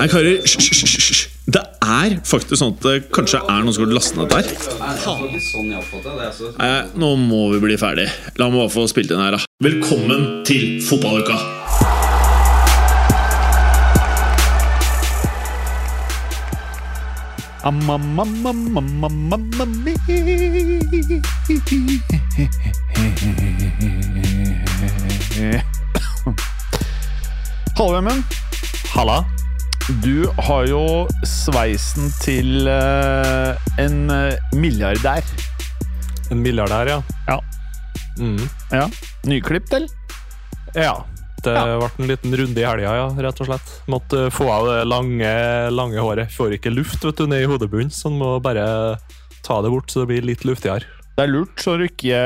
Hei, karer. Hysj. Det er faktisk sånn at det kanskje er noen som har lastet ned der. Nei, nå må vi bli ferdig. La meg bare få spilt inn her, da. Velkommen til fotballuka! Hallo, Emmen. Halla. Du har jo sveisen til uh, en eh, milliardær. En milliardær, ja. Ja. Mm. ja. Nyklipt, eller? Ja. Det Ja. ble en liten runde i helga, ja, rett og slett. Måtte få av det lange, lange håret. Får ikke luft vet du, ned i hodebunnen, så man må bare ta det bort så det blir litt luftigere. Det er lurt, så du ikke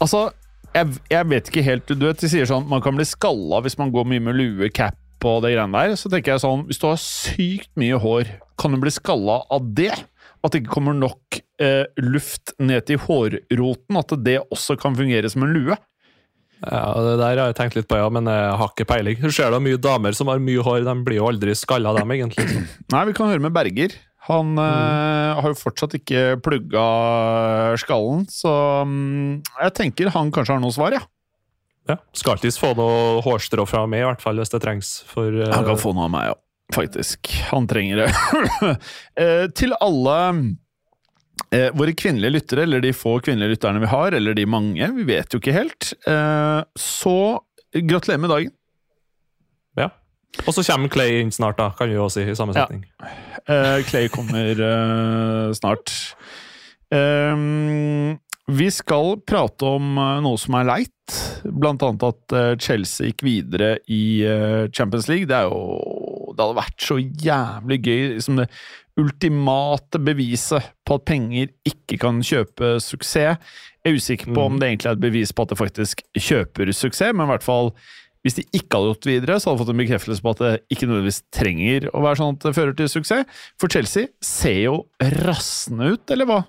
Altså, jeg, jeg vet ikke helt Du vet, de sier sånn man kan bli skalla hvis man går mye med lue, cap og det greiene der. Så tenker jeg sånn Hvis du har sykt mye hår, kan du bli skalla av det? At det ikke kommer nok eh, luft ned til hårroten? At det også kan fungere som en lue? Ja, Det der har jeg tenkt litt på, ja, men jeg har ikke peiling. Du ser da mye damer som har mye hår, de blir jo aldri skalla, dem, egentlig. Nei, vi kan høre med Berger. Han eh, har jo fortsatt ikke plugga skallen, så øh, jeg tenker han kanskje har noe svar, ja. Ja. Skal alltids få noe hårstrå fra meg, i hvert fall, hvis det trengs. For uh... Han kan få noe av meg, ja. Faktisk. Han trenger det. Eh, til alle eh, våre kvinnelige lyttere, eller de få kvinnelige lytterne vi har, eller de mange, vi vet jo ikke helt, eh, så gratulerer med dagen. ja. Og så kommer Clay inn snart, da, kan vi jo si, i samme Ja. setning. Eh, Clay kommer eh, snart. Ehm, vi skal prate om eh, noe som er leit, blant annet at eh, Chelsea gikk videre i eh, Champions League. Det, er jo, det hadde vært så jævlig gøy. Liksom det ultimate beviset på at penger ikke kan kjøpe suksess. Jeg er usikker på om det egentlig er et bevis på at det faktisk kjøper suksess, men i hvert fall hvis de ikke hadde gått videre, så hadde de fått en bekreftelse på at det ikke nødvendigvis trenger å være sånn at det fører til suksess. For Chelsea ser jo rassende ut, eller hva?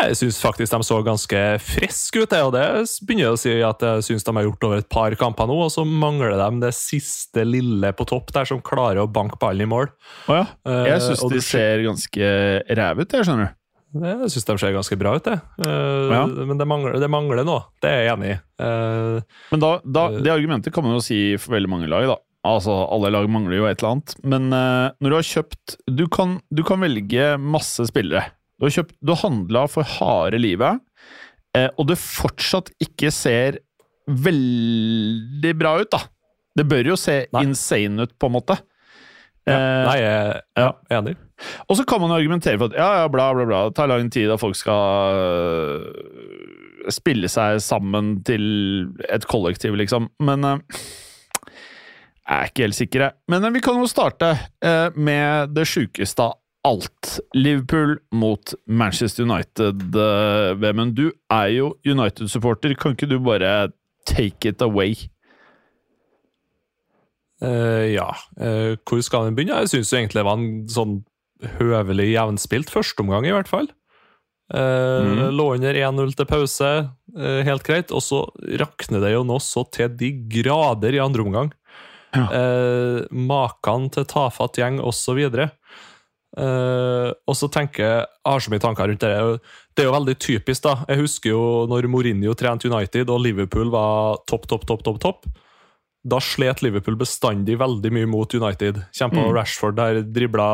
Jeg syns faktisk de så ganske friske ut, jeg, og det begynner jeg å si at jeg syns de har gjort over et par kamper nå, og så mangler de det siste lille på topp der som klarer å banke ballen i mål. Å ja. Jeg Eh, syns uh, de ser ganske ræve ut, jeg, skjønner du. Jeg syns de ser ganske bra ut, det. Uh, Ja. Men det mangler, det mangler noe, det er jeg enig i. Uh, Men da, da, det argumentet kan man jo si for veldig mange lag, da. Altså, alle lag mangler jo et eller annet. Men uh, når du har kjøpt Du kan, du kan velge masse spillere. Du har, kjøpt, du har handla for harde livet, eh, og det fortsatt ikke ser veldig bra ut, da. Det bør jo se Nei. insane ut, på en måte. ja. Eh, Nei, jeg ja. er enig. Og så kan man argumentere for at ja, ja, bla, bla, bla, det tar lang tid at folk skal øh, spille seg sammen til et kollektiv, liksom. Men jeg er ikke helt sikker, jeg. Men vi kan jo starte med det sjukeste av alt. Liverpool mot Manchester United. øh, Vemund, du er jo United-supporter. Kan ikke du bare take it away? Uh, ja, uh, hvor skal den begynne? Jeg syns egentlig det var en sånn høvelig jevnspilt førsteomgang, i hvert fall. Uh, mm. Lå under 1-0 til pause, eh, helt greit. Og så rakner det jo nå så til de grader i andre omgang. Ja. Eh, Maken til tafatt gjeng, osv. Uh, og så tenker jeg, har så mye tanker rundt det. Det er jo veldig typisk. da. Jeg husker jo når Mourinho trente United og Liverpool var topp, topp, topp. topp, topp. Da slet Liverpool bestandig veldig mye mot United. Kjempa Mm. Rashford der dribla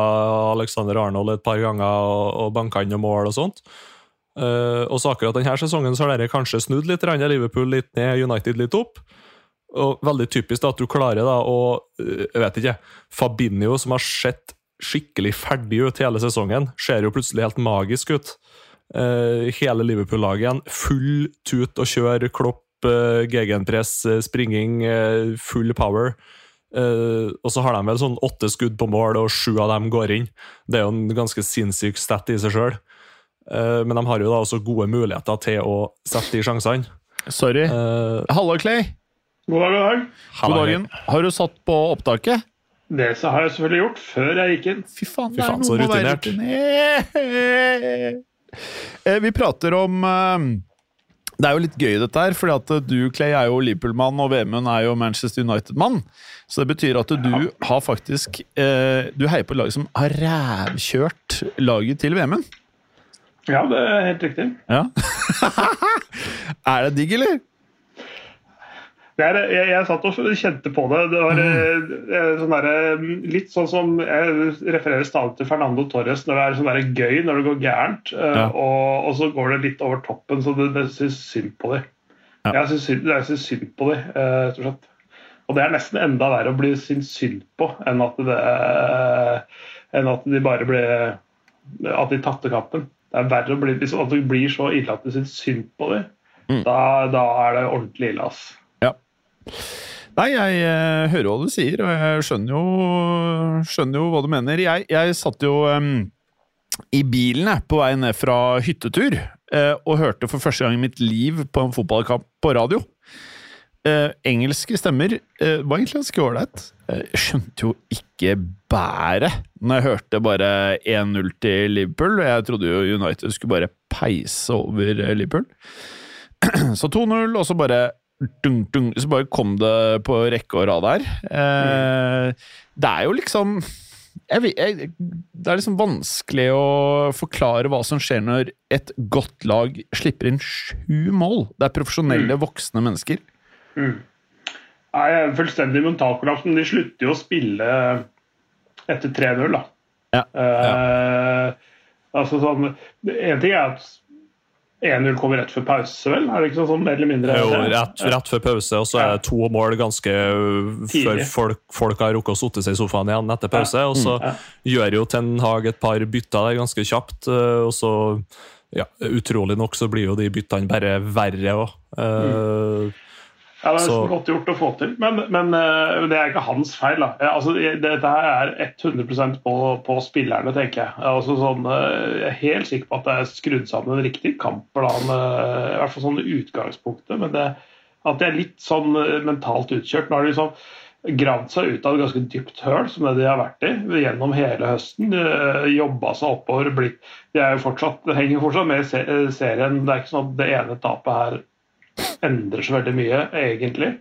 Alexander Arnold et par ganger og, og banka inn noen mål og sånt. Uh, og så akkurat denne sesongen så har dere kanskje snudd litt. Liverpool litt ned, United litt opp. Og veldig typisk da at du klarer da å eh, Jeg vet ikke. Fabinho, som har sett skikkelig ferdig ut hele sesongen, ser jo plutselig helt magisk ut. Uh, hele Liverpool-laget igjen. Full tut og kjør, klopp, eh, gegenpress, uh, springing, full power. Eh, og så har de vel sånn åtte skudd på mål, og sju av dem går inn. Det er jo en ganske sinnssyk stat i seg sjøl. men de har jo da også gode muligheter til å sette de sjansene. Sorry. Uh, Halla, Clay. God dag, god dag. God dagen. Har du satt på opptaket? Det så har jeg selvfølgelig gjort før jeg gikk inn. Fy faen, Fy det er faen, noe så rutinert. Eh, Vi prater om Det er jo litt gøy, dette her, fordi at du, Clay, er jo Liverpool-mann, og Vemund er jo Manchester United-mann. Så det betyr at du har faktisk eh, Du heier på et lag som har rævkjørt laget til Vemund. Ja, det er helt riktig. Ja. er det digg, eller? Er, jeg, jeg satt og kjente på det. Det var eh, eh, sånn der, litt sånn som Jeg refererer stadig til Fernando Torres når det er sånn der gøy når det går gærent, eh, Ja. og, og så går det litt over toppen, så det, det syns synd på dem. Ja. Jeg syns synd, på dem, rett og slett. Og det er nesten enda verre å bli syns synd på enn at, det, enn at de bare ble At de tapte kampen. Det er verre å bli, at det blir så ille at du syns synd på dem. Mm. Da, da er det ordentlig ille, ass. Nei, jeg eh, hører hva du sier, og jeg skjønner jo, skjønner jo hva du mener. Jeg, jeg satt jo em, i bilen på vei ned fra hyttetur eh, og hørte for første gang i mitt liv på en fotballkamp på radio. Eh, engelske stemmer eh, var egentlig ganske ålreit. Eh, Jeg skjønte jo ikke bæret når jeg hørte bare 1-0 til Liverpool. Jeg trodde jo United skulle bare peise over eh, Liverpool. Så 2-0, og så bare dung, dun, Så bare kom det på rekke og rad her. Eh, det er jo liksom jeg, jeg, Det er liksom vanskelig å forklare hva som skjer når et godt lag slipper inn sju mål. Det er profesjonelle, voksne mennesker. Nei, jeg er fullstendig mentalkollaps, men de slutter jo å spille etter 3-0, da. Ja. Eh, altså sånn En ting er at 1-0 kommer rett før pause, vel? Er det ikke sånn mer eller mindre? Jo rett, rett før pause, og så er det to mål ganske øh, før folk, folk har rukket å sotte seg i sofaen igjen etter pause. Og så Ja. gjør jo Ten Hag et par bytter der ganske kjapt, øh, og så ja, Utrolig nok så blir jo de byttene bare verre òg. Ja, det er Så- godt gjort å få til, men, men eh, det er ikke hans feil. da. Altså, Dette her er 100% på, på spillerne, tenker jeg. Altså, sånn, eh, jeg er helt sikker på at det er skrudd sammen en riktig kampplan, eh, i hvert fall sånn utgangspunktet. Men det, at det er litt sånn mentalt utkjørt. Nå har de liksom gravd seg ut av et ganske dypt høl, som det de har vært i gjennom hele høsten. Jobba seg oppover. Blitt, de er jo fortsatt, henger fortsatt med i serien. Det er ikke sånn at det ene tapet her endrer så veldig mye, egentlig.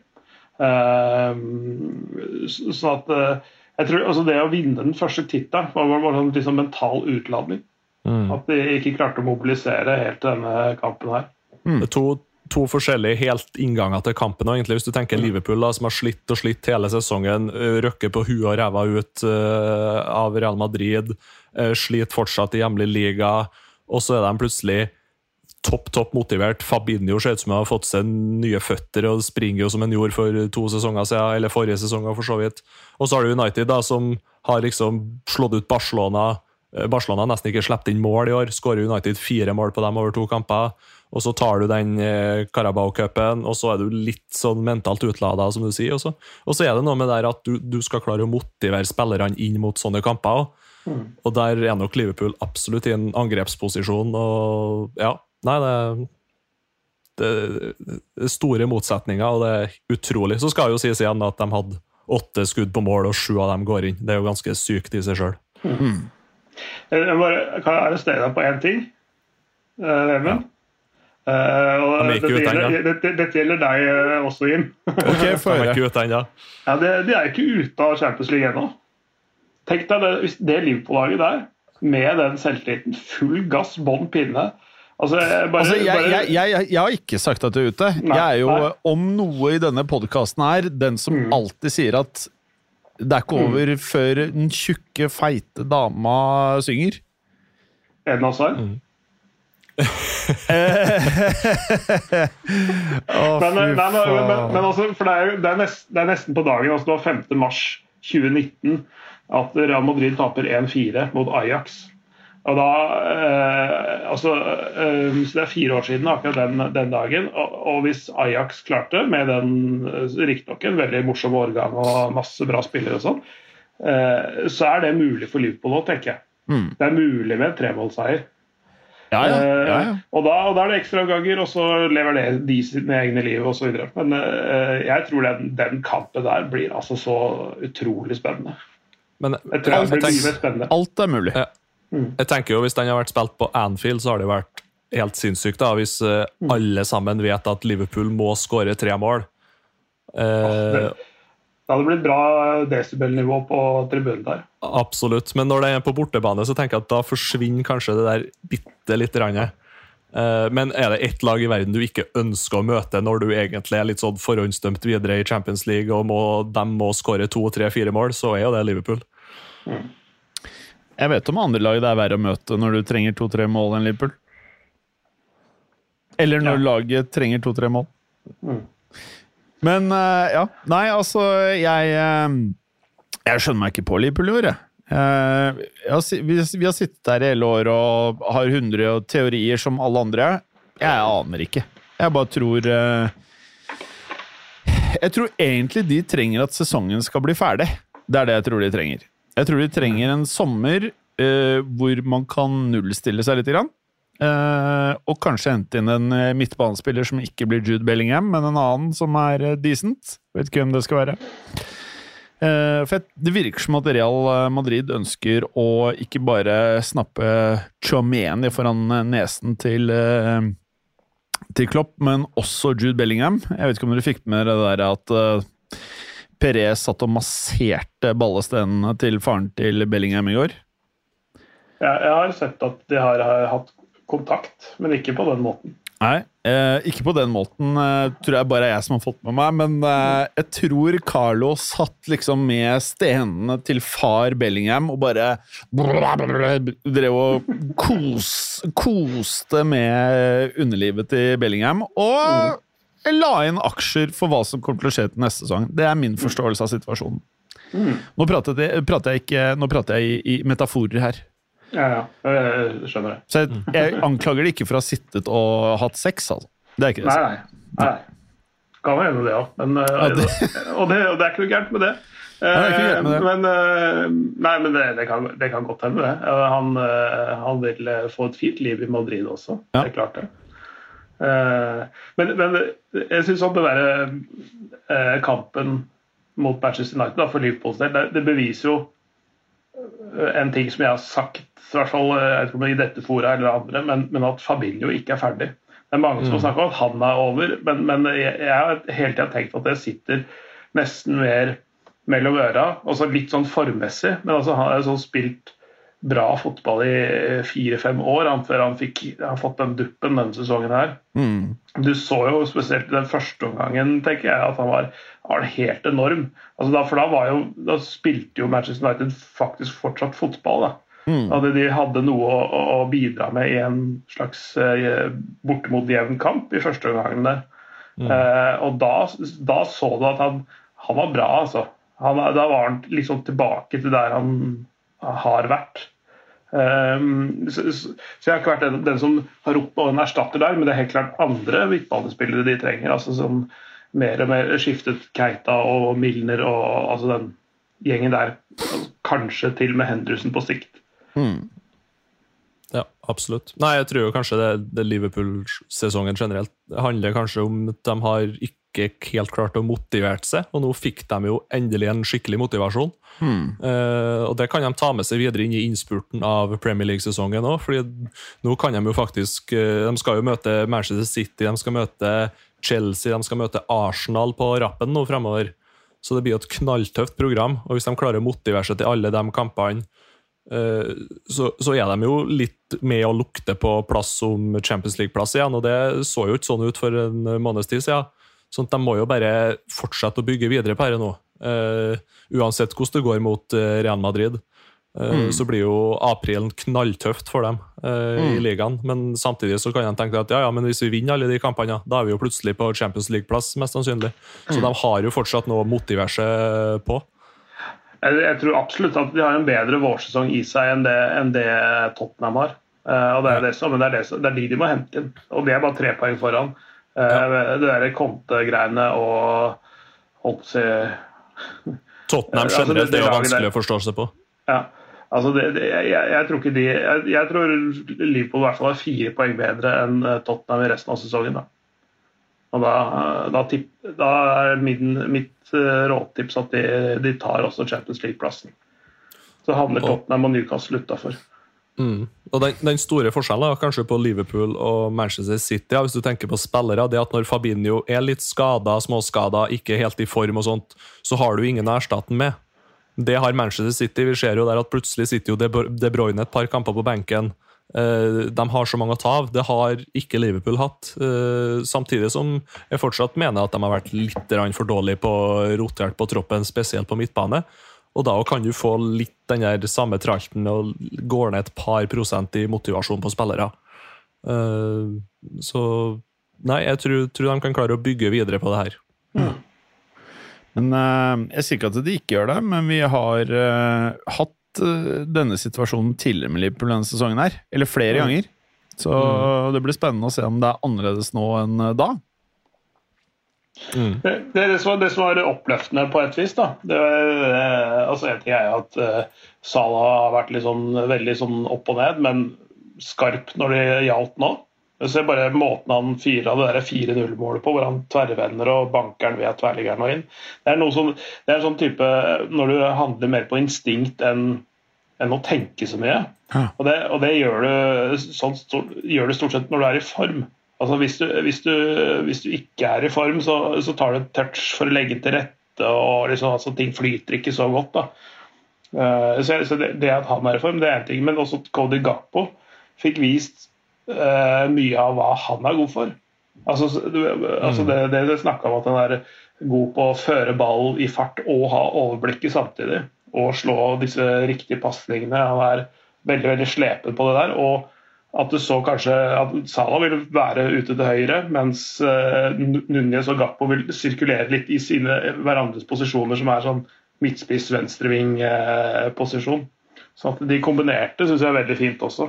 Ehm, så- sånn at eh, jeg tror altså Det å vinne den første tittelen var bare en liksom mental utladning. Mm. At de ikke klarte å mobilisere helt til denne kampen her. Det er to, to forskjellige helt innganger til kampen. og egentlig Hvis du tenker Liverpool, da, som har slitt og slitt hele sesongen, røkker på huet og ræva ut uh, av Real Madrid, uh, sliter fortsatt i hjemlig liga, og så er de plutselig topp topp motivert. Fabinho ser ut som han har fått seg nye føtter og springer jo som han gjorde for to sesonger siden, eller forrige sesonger for så vidt. Og så har du United, da, som har liksom slått ut Barcelona. Eh, Barcelona har nesten ikke sluppet inn mål i år. Skårer United fire mål på dem over to kamper. Og så tar du den eh, Carabao-cupen, og så er du litt sånn mentalt utlada, som du sier. Også. og så er det noe med det at du, du skal klare å motivere spillerne inn mot sånne kamper. også. Og der er nok Liverpool absolutt i en angrepsposisjon. Og ja, nei, det, det, er store motsetninger, og det er utrolig. Så skal jo sies igjen at de hadde åtte skudd på mål, og sju av dem går inn. Det er jo ganske sykt i seg sjøl. Jeg jeg bare kan jeg arrestere deg på én ting, eh, Ja. Uh, er ikke dette, ute ennå. gjelder, dette, dette gjelder deg eh, også, Jim. Ok, få De er ikke ute ennå. Ja, de, de er ikke ute av Champions League ennå. Tenk deg det, det Liverpool-laget der, med den selvtilliten, full gass, bånn pinne Altså, jeg bare, Altså, jeg, bare jeg, jeg, jeg har ikke sagt at du er ute. Nei, jeg er jo, nei. om noe i denne podkasten her, den som Mm. alltid sier at det er ikke over før den tjukke, feite dama synger. Eden Hazard. Mm. oh, Men, fy nei, men, men, men, altså, for det er, jo- det, er nest, det er nesten på dagen, altså det var 5. mars 2019, at Real Madrid taper 1-4 mot Ajax. Og da, eh, altså, eh, så Det er fire år siden akkurat den, den dagen. Og, og hvis Ajax klarte, med den eh, riktignok en veldig morsom årgang og masse bra spillere og sånn, eh, så er det mulig for Liverpool nå, tenker jeg. Mm. Det er mulig med en tremålseier. Ja, ja, ja, ja. Eh, Og, da, og da er det ekstraomganger, og så lever det de sine egne liv osv. Men eh, jeg tror den, den kampen der blir altså så utrolig spennende. Men Jeg tror det jeg blir mye tenker, mer spennende. Alt er mulig. Ja. Jeg tenker jo hvis den har vært spilt på Anfield, så har det vært helt sinnssykt da, hvis eh, alle sammen vet at Liverpool må skåre tre mål. Eh, Det hadde blitt bra desibelnivå på tribunen der. absolutt. Men når det er på bortebane, så tenker jeg at da forsvinner kanskje det der bitte lite grann. Eh, men er det ett lag i verden du ikke ønsker å møte når du egentlig er litt sånn forhåndsdømt videre i Champions League og må, de må skåre to, tre, fire mål, så er jo det Liverpool. Jeg vet om andre lag det er verre å møte når du trenger to-tre mål enn Liverpool. Eller når Ja. laget trenger to-tre mål. Mm. Men uh, ja. Nei, altså, jeg uh, Jeg skjønner meg ikke på Liverpool i år, jeg. Uh, har vi, vi har sittet der i hele år og har hundre teorier som alle andre. Jeg aner ikke. Jeg bare tror Jeg tror egentlig de trenger at sesongen skal bli ferdig. Det er det jeg tror de trenger. Jeg tror de trenger en sommer eh, hvor man kan nullstille seg litt. Grann. Eh, og kanskje hente inn en eh, midtbanespiller som ikke blir Jude Bellingham, men en annen som er eh, decent. Vet ikke hvem det skal være. Eh, for Det virker som at Real eh, Madrid ønsker å ikke bare snappe Chomeni foran nesen til til Klopp, men også Jude Bellingham. Jeg vet ikke om dere fikk med dere det der at uh, Perez satt og masserte ballestenene til faren til Bellingham i går. Jeg, jeg har sett at de har, har hatt kontakt, men ikke på den måten. Nei, eh, ikke på den måten, eh, tror jeg bare er jeg som har fått med meg. Men eh, jeg tror Carlo satt liksom med stenene til far Bellingham og bare drev og kos, koste med underlivet til Bellingham. Og la inn aksjer for hva som kommer til å skje til neste sesong. Det er min forståelse av situasjonen. Nå prater jeg, prater jeg, ikke, nå prater jeg i, i metaforer her. Ja, ja, jeg skjønner det. Så jeg, jeg anklager det ikke for å ha sittet og hatt sex, altså. Det er ikke det. Nei, nei. nei. Kan hende det ja. men eh, Ja, det- og, det, og det er ikke noe gærent med det. med det. Eh, Men, eh, nei, men det, det, kan, det kan godt hende, det. Han, han vil få et fint liv i Madrid også. Ja. Det er klart det. Eh, Men, men jeg syns at den eh, kampen mot Manchester United da, for Liverpools del, det, det beviser jo eh, en ting som jeg har sagt, i hvert fall jeg er i dette fora eller andre, men, men at Fabinho ikke er ferdig. Det er mange som snakker om at han er over, men, men jeg, jeg har hele tida tenkt at det sitter nesten mer mellom øra. Altså litt sånn formmessig, men altså han har sånn spilt bra fotball i fire-fem år han, før han fikk han har fått den duppen denne sesongen her. Mm. Du så jo spesielt i den første omgangen tenker jeg, at han var, var helt enorm. Altså da, for da, var jo, da spilte jo Manchester United faktisk fortsatt fotball. da. Mm. At de hadde noe å, å- bidra med i en slags eh, bortimot jevn kamp i første omgangen der. Eh, og da, da så du at han, han var bra, altså. Han, da var han liksom tilbake til der han har vært. Um, så, så jeg har ikke vært den, den som har ropt på en erstatter der, men det er helt klart andre midtbanespillere de trenger. altså som Mer og mer skiftet Keita og Milner og altså den gjengen der. Altså, kanskje til med Henderson på sikt. Mm. Ja, absolutt. Nei, jeg tror jo kanskje det, det Liverpool-sesongen generelt handler kanskje om at de har ikke helt klart å motivere seg, og nå fikk de jo endelig en skikkelig motivasjon. Eh, og det kan de ta med seg videre inn i innspurten av Premier League-sesongen òg, fordi nå kan de jo faktisk uh, De skal jo møte Manchester City, de skal møte Chelsea, de skal møte Arsenal på rappen nå fremover. Så det blir jo et knalltøft program, og hvis de klarer å motivere seg til alle de kampene Eh, så, så er de jo litt med å lukte på plass som Champions League-plass igjen, og det så jo ikke sånn ut for en måneds tid siden. Sånn at de må jo bare fortsette å bygge videre på dette nå. Uh, uansett hvordan det går mot uh, Real Madrid, eh, så blir jo aprilen knalltøft for dem mm. i ligaen. Men samtidig så kan de tenke at ja, ja, men hvis vi vinner alle de kampene, da er vi jo plutselig på Champions League-plass, mest sannsynlig. Så de har jo fortsatt noe å motivere seg på. Jeg, jeg tror absolutt at de har en bedre vårsesong i seg enn det, enn det Tottenham har. Eh, og det er, det, som, men det, er det, det er de de må hente inn. Og de er bare tre poeng foran. Eh, Det derre Conte-greiene og holdt si Tottenham Altså, det- generelt det er vanskelig å forstå seg på. Ja. Altså det, det, jeg, jeg tror ikke de jeg, jeg tror Liverpool i hvert fall er fire poeng bedre enn eh, Tottenham i resten av sesongen. Da. Og da, da, tipp, da er min, mitt eh, rådtips at de, de tar også Champions League-plassen. Så havner Tottenham og Newcastle utafor. Mm. Og den, den, store forskjellen kanskje på Liverpool og Manchester City, ja, hvis du tenker på spillere, det at når Fabinho er litt skada, småskada, ikke helt i form, og sånt, så har du ingen å erstatte ham med. Det har Manchester City. Vi ser jo der at plutselig sitter jo De Bruyne et par kamper på benken. Eh, de har så mange å ta av. Det har ikke Liverpool hatt. Eh, samtidig som jeg fortsatt mener at de har vært litt for dårlige på rotert på troppen, spesielt på midtbane. Og da kan du få litt den der samme tralten og går ned et par prosent i motivasjon på spillere. Uh, så nei, jeg tror, tror, de kan klare å bygge videre på det her. Mm. Men uh, Jeg sier ikke at de ikke gjør det, men vi har uh, hatt denne situasjonen tidligere med Liverpool denne sesongen her. Eller flere ganger. Så mm. det blir spennende å se om det er annerledes nå enn da. Mm. Det, det, det, som var, det, som var, oppløftende på et vis, da det altså En ting er at uh, Sala har vært liksom, veldig sånn opp og ned, men skarp når det gjaldt nå. Se bare måten han fyra det 4-0-målet på, hvor han tverrvender og banker den ved tverrliggeren og inn. Det er, noe som, det er en sånn type Når du handler mer på instinkt enn, enn å tenke så mye. Ja. Og, det, og det gjør, du, sånn, gjør du stort sett når du er i form. Altså hvis, du, hvis, du, hvis du, ikke er i form, så, så, tar du et touch for å legge til rette, og liksom, altså, ting flyter ikke så godt. da. Uh, så, så det, det, at han er i form, det er én ting, men også Cody Gappo fikk vist uh, mye av hva han er god for. Altså, du, altså mm. det, det snakka om at han er god på å føre ballen i fart og ha overblikket samtidig. Og slå disse riktige pasningene. Han er veldig veldig slepen på det der. og at du så kanskje at Salah vil være ute til høyre, mens uh, Núñez og Gappo vil sirkulere litt i sine hverandres posisjoner, som er sånn midtspiss, venstreving-posisjon. Eh, så at de kombinerte syns jeg er veldig fint også.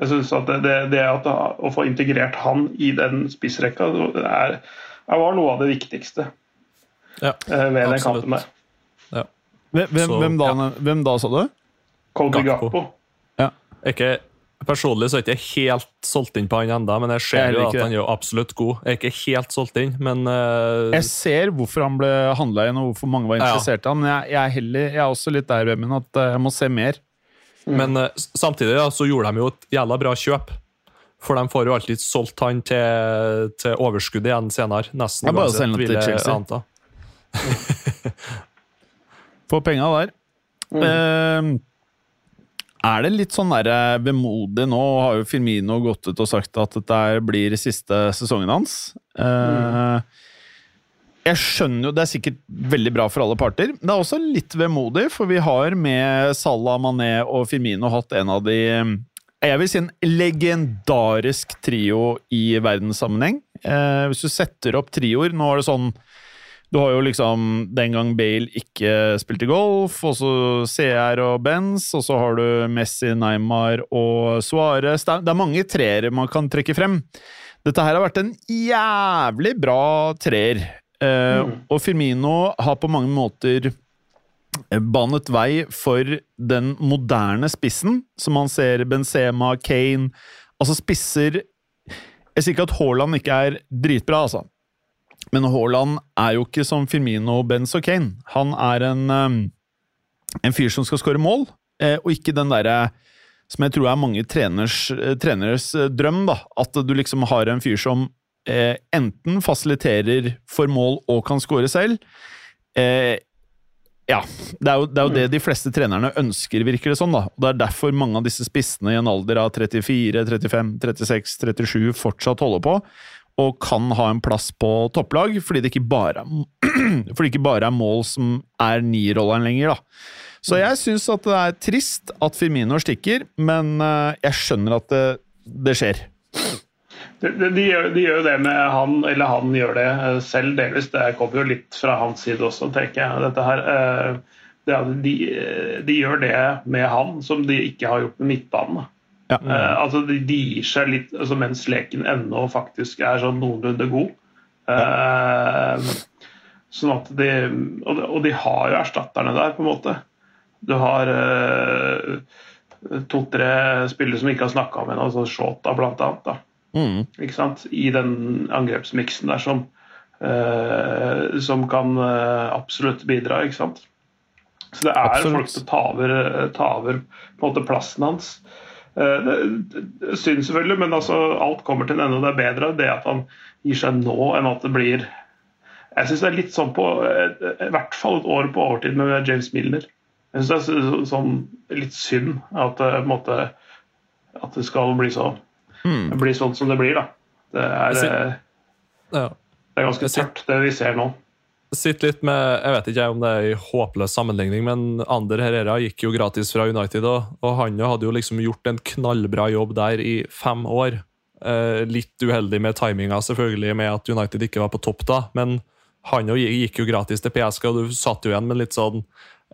Jeg synes at det, det at Å få integrert han i den spissrekka er, er var noe av det viktigste ja, uh, ved den kampen der. Ja. Hvem, hvem, da, ja. hvem da, sa du? Colby Gappo. Gappo. Ikke, personlig så er jeg ikke helt solgt inn på han ennå, men jeg ser jeg jo at han er jo absolutt god. Jeg er ikke helt solgt inn, men uh, Jeg ser hvorfor han ble handla inn, og hvorfor mange var interessert i ja. han, men jeg, jeg, er heller, jeg, er også litt der, Vemund, at eh, jeg må se mer. Mm. Men uh, samtidig ja, så gjorde de jo et jævla bra kjøp. For de får jo alltid solgt han til, til overskudd igjen senere. Nesten jeg bare sende til Chelsea. anta. Få penga der. Mm. Uh, er det litt sånn der eh, vemodig nå? Har jo Firmino gått ut og sagt at dette blir siste sesongen hans. Mm. Jeg skjønner jo, Det er sikkert veldig bra for alle parter. Det er også litt vemodig, for vi har med Salah, Mané og Firmino hatt en av de jeg vil si en legendarisk trio i verdenssammenheng. Eh, hvis du setter opp trioer Nå er det sånn du har jo liksom den gang Bale ikke spilte golf, og så CR og Benz, og så har du Messi, Neymar og Suárez. Det, er mange treere man kan trekke frem. Dette her har vært en jævlig bra treer. Eh, mm. Og Firmino har på mange måter banet vei for den moderne spissen, som man ser Benzema, Kane Altså spisser Jeg sier ikke at Haaland ikke er dritbra, altså. Men Haaland er jo ikke som Firmino, Benz og Kane. Han er en, um, en fyr som skal skåre mål, eh, og ikke den derre som jeg tror er mange treners, eh, treneres eh, drøm, da. At du liksom har en fyr som eh, enten fasiliterer for mål og kan skåre selv. Eh, ja, det er, jo, det er, jo, det de fleste trenerne ønsker, virker det sånn. da. Og Det er derfor mange av disse spissene i en alder av 34, 35, 36, 37 fortsatt holder på og kan ha en plass på topplag, fordi det ikke bare det ikke bare er mål som er nierrolleren lenger. da. Så jeg syns at det er trist at Firmino stikker, men eh, jeg skjønner at det, det skjer. De, de, de, gjør, de, det med han, eller han gjør det eh, selv delvis. Det kommer jo litt fra hans side også, tenker jeg. dette her. Eh, de, gjør det med han som de ikke har gjort med midtbanen. Ja. Uh, altså de, de, gir seg litt altså mens leken ennå faktisk er sånn noenlunde god. Uh, sånn at de og, de og, de har jo erstatterne der, på en måte. Du har uh, to-tre spillere som ikke har snakka med altså Shota blant annet. Da. Mm. Ikke sant? I den angrepsmiksen der som, som kan absolutt bidra, ikke sant. Så det er Absolutt. folk som tar over på en måte plassen hans. Eh, synd selvfølgelig, men altså, alt kommer til en ende. Det er bedre det at han gir seg nå, enn at det blir Jeg syns det er litt sånn på eh, I hvert fall et år på overtid med James Milner. Jeg syns det er sånn litt synd at en måte, at det skal bli så mm. bli sånn som det blir, da. Det er, eh, det er ganske tørt, det vi ser nå. Sitter litt med, Jeg vet ikke om det er en håpløs sammenligning, men Ander Herrera gikk jo gratis fra United, og, og han hadde jo liksom gjort en knallbra jobb der i fem år. Eh, litt uheldig med timinga, selvfølgelig, med at United ikke var på topp da, men han jo gikk jo gratis til PSG, og du satt jo igjen med litt sånn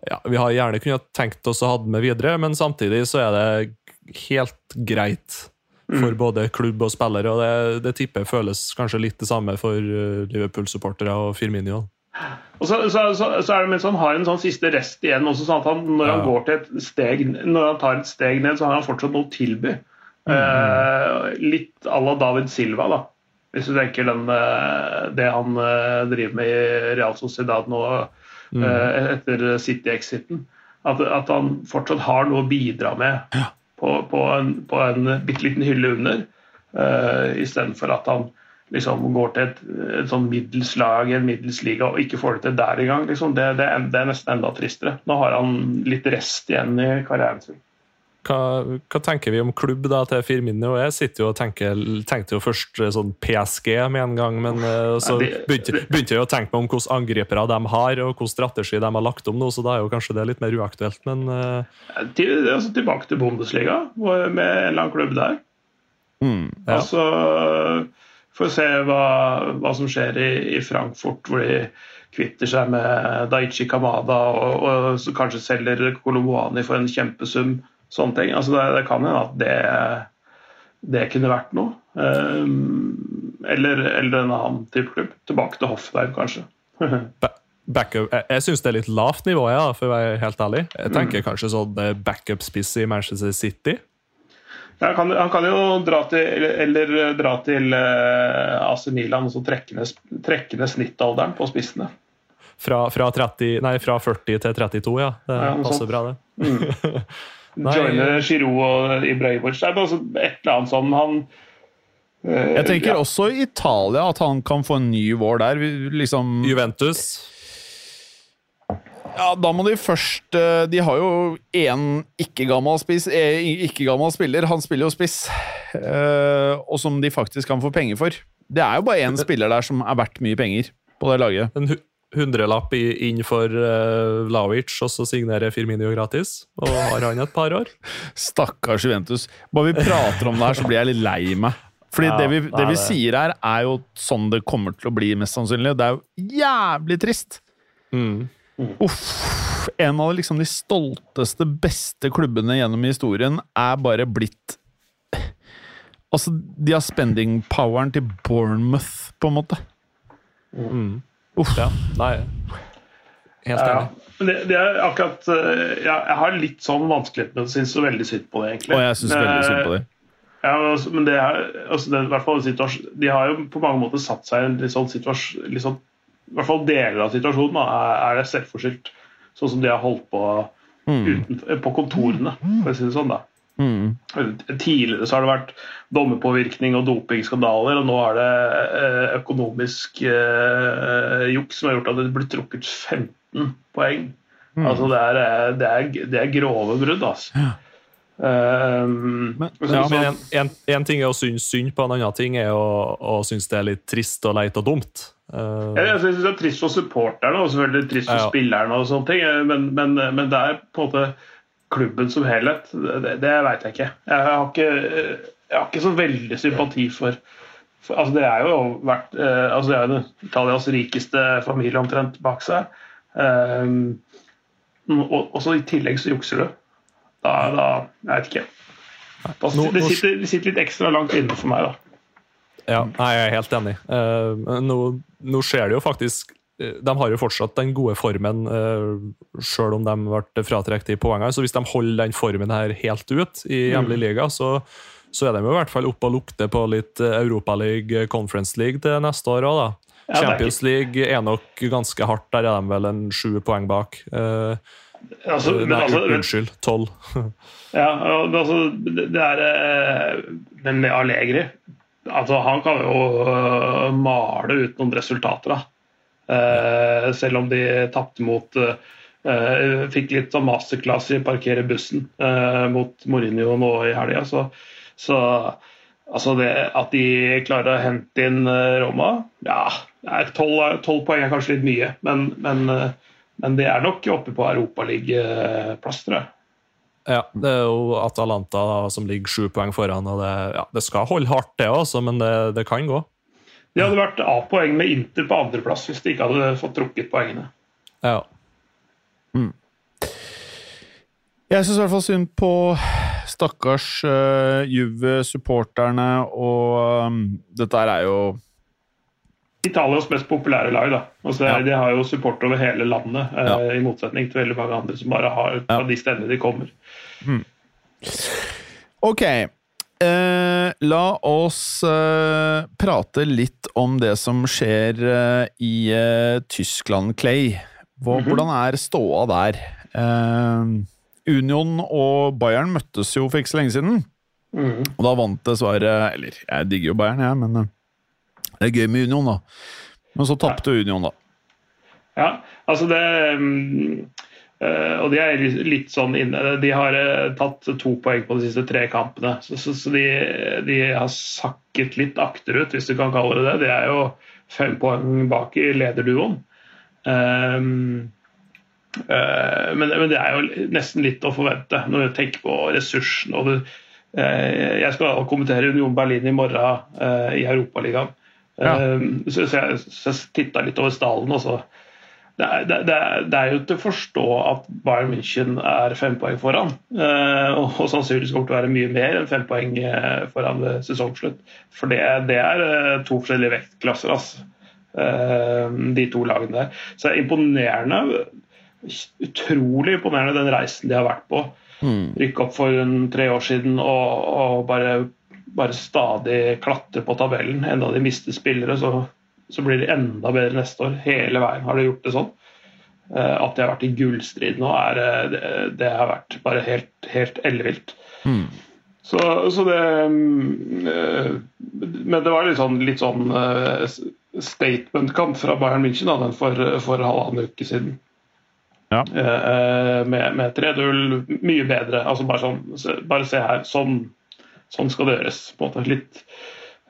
ja, Vi har gjerne kunnet tenkt oss å ha med videre, men samtidig så er det helt greit for både klubb og spillere, og det, det tipper føles kanskje litt det samme for eh, Liverpool-supportere og Firmino. Og så, så, så, så er det mens han har en sånn siste rest igjen, også sånn at han, når han Ja. går til et steg Når han tar et steg ned, så har han fortsatt noe å tilby. Eh, litt à la David Silva, da. Hvis du tenker den, eh, det han eh, driver med i Real Sociedad nå eh, etter City-exiten. At, at han fortsatt har noe å bidra med på, på en, på en bitte liten hylle under, uh, istedenfor at han liksom går til et, et sånn middels lag i en middels liga og ikke får det til der engang. Liksom. Det, det, er- det er nesten enda tristere. Nå har han litt rest igjen i karrieren sin. Hva, hva tenker vi om klubb da til Firmino? Jeg sitter jo og tenker, tenkte jo først eh, sånn PSG med en gang, men uh, så begynte, begynte jeg å tenke meg om hvilke angripere de har, og hvilken strategi de har lagt om nå, så da er jo kanskje det litt mer uaktuelt. Men uh... Til, altså, tilbake til Bundesliga med en eller annen klubb der. Mm, Ja. Altså, Får se hva, hva som skjer i, i Frankfurt, hvor de kvitter seg med Daichi Kamada og, og kanskje selger Kolomwani for en kjempesum. Sånne ting. Altså, det, det kan hende at det, det kunne vært noe. Um, eller, eller en annen type klubb. Tilbake til Hoffenheim, kanskje. backup, jeg, jeg syns det er litt lavt nivå, ja, for å være helt ærlig. Jeg tenker kanskje sånn eh, backup-spiss i Manchester City. Ja, han, kan, han kan jo dra til, eller, eller dra til uh, AC Milan og så trekke ned, trekke ned snittalderen på spissene. Fra, fra, 30, nei, fra 40 til 32, ja. Det Ja, passer sånt. bra, det. Mm. Joine Giroud og Ibrahimovic. Det er bare et eller annet sånn han uh, Jeg tenker ja. også i Italia at han kan få en ny vår der. Liksom, Juventus. Ja, da må de først eh, De har jo én ikke-gammel eh, ikke-gammel spiller. Han spiller jo spiss, eh, og som de faktisk kan få penger for. Det er jo bare én spiller der som er verdt mye penger på det laget. En hundrelapp inn for uh, Lawic, og så signerer Firminio gratis. Og har han et par år. Stakkars Juventus. Bare vi prater om det her, så blir jeg litt lei meg. Fordi Ja, det, vi, det det vi sier her, er jo sånn det kommer til å bli, mest sannsynlig. Det er jo jævlig trist. Mm. Uff. En av liksom de stolteste, beste klubbene gjennom historien er bare blitt Altså, de har spending-poweren til Bournemouth, på en måte. Mm. Uff. Ja, nei. Helt Ja, enig. men det, det er akkurat eh, ja, Jeg har litt sånn vanskelighet med å synes så veldig synd på det, egentlig. Og jeg syns veldig synd på det. Ja, men altså, det er, altså det, er i hvert fall De har jo på mange måter satt seg i en litt sånn situasjon litt sånn, I hvert fall deler av situasjonen da, er, er det selvforskyldt. Sånn som de har holdt på uten, på kontorene, for å si det sånn. da. Mm. Tidligere så har det vært dommerpåvirkning og dopingskandaler, og nå er det eh, økonomisk eh, juks som har gjort at det blir trukket 15 poeng. Altså det er, eh, det, er, det er grove brudd, altså. Um, Men- så- ja, Men en, en, en ting er å synes synd på, en annen ting er å, å synes det er litt trist og leit og dumt. Eh, Jeg synes det er trist for supporterne og selvfølgelig trist for Ja. spillerne, og sånne ting, eh, men, men, men det er på en måte klubben som helhet. Det, det veit jeg ikke. Jeg har ikke, jeg har ikke så veldig sympati for, for altså Det er jo vært eh, altså Det er jo Italias rikeste familie omtrent bak seg. Um, og, og så i tillegg så jukser du. Da, da Jeg vet ikke. Da, det, sitter, det sitter litt ekstra langt inne for meg, da. Ja, jeg er helt enig. Eh, nå, nå skjer det jo faktisk eh, De har jo fortsatt den gode formen, uh, sjøl om de ble fratrukket i poengene. Så hvis de holder den formen her helt ut i hjemlig liga, så, så er de jo i hvert fall oppe og lukter på litt Europaliga, Conference League til neste år òg, da. Champions League er nok ganske hardt. Der er de vel en sju poeng bak. Eh, altså, men, Nei, altså, unnskyld. Tolv. Ja, altså, det er eh, Men med Allegri altså, Han kan jo uh, male ut noen resultater, da. Uh, selv om de tapte mot eh, Fikk litt sånn masterclass i parkere bussen eh, mot Mourinho nå i helga. Så, så altså det at de klarer å hente inn Roma Ja, tolv poeng er kanskje litt mye, men, men, men det er nok oppe på Europaligaplass, tror jeg. Ja, det er jo Atalanta da, som ligger sju poeng foran. og Det, ja, det skal holde hardt, det også, men det, det kan gå. De hadde vært A-poeng med Inter på andreplass hvis de ikke hadde fått trukket poengene. Ja. Jeg syns i hvert fall synd på stakkars uh, Juve-supporterne, og um, dette er jo Italias mest populære lag. da. Altså, Ja. De har jo support over hele landet, ja. uh, i motsetning til veldig mange andre som bare har fra Ja. de stedene de kommer. Ok. Eh, la oss eh, prate litt om det som skjer eh, i eh, Tyskland, Clay. Hva, -hmm. Hvordan er ståa der? Eh, Union og Bayern møttes jo for ikke så lenge siden. Mm. Og da vant dessverre Eller, jeg digger jo Bayern, jeg, men eh, det er gøy med Union, da. Men så tapte Union, da. Ja, altså det eh, Og de er litt sånn inne De har uh, tatt to poeng på de siste tre kampene. Så, så, så de, de har sakket litt akterut, hvis du kan kalle det det. De er jo fem poeng bak i lederduoen. Uh, men, men det er jo nesten litt å forvente når du tenker på ressursene. og det, Jeg skal kommentere Union Berlin i morgen i Europaligaen. Ja. Um, så, så jeg, så jeg titta litt over stallen. og så det er, det, det, er, det er jo til å forstå at Bayern München er fem poeng foran. eh, og, og sannsynligvis kommer til å være mye mer enn fem poeng eh, foran ved sesongslutt. For det, det er eh, to forskjellige vektklasser, altså. Eh, de to lagene der. Så det er imponerende. Utrolig imponerende den reisen de har vært på. Mm. Rykke opp for en, tre år siden og, og bare, bare stadig klatre på tabellen. Enda de mister spillere, så, så blir de enda bedre neste år. Hele veien har de gjort det sånn. Eh, At de har vært i gullstrid nå, er, eh, det, det har vært bare helt, helt ellevilt. Mm. Så, så det mm, eh, Men det var litt sånn, litt sånn statement-kamp fra Bayern München da, den for, for halvannen uke siden. Ja. Med med 3-0, mye bedre. altså Bare, sånn, bare se her, sånn, sånn skal det gjøres. på en måte litt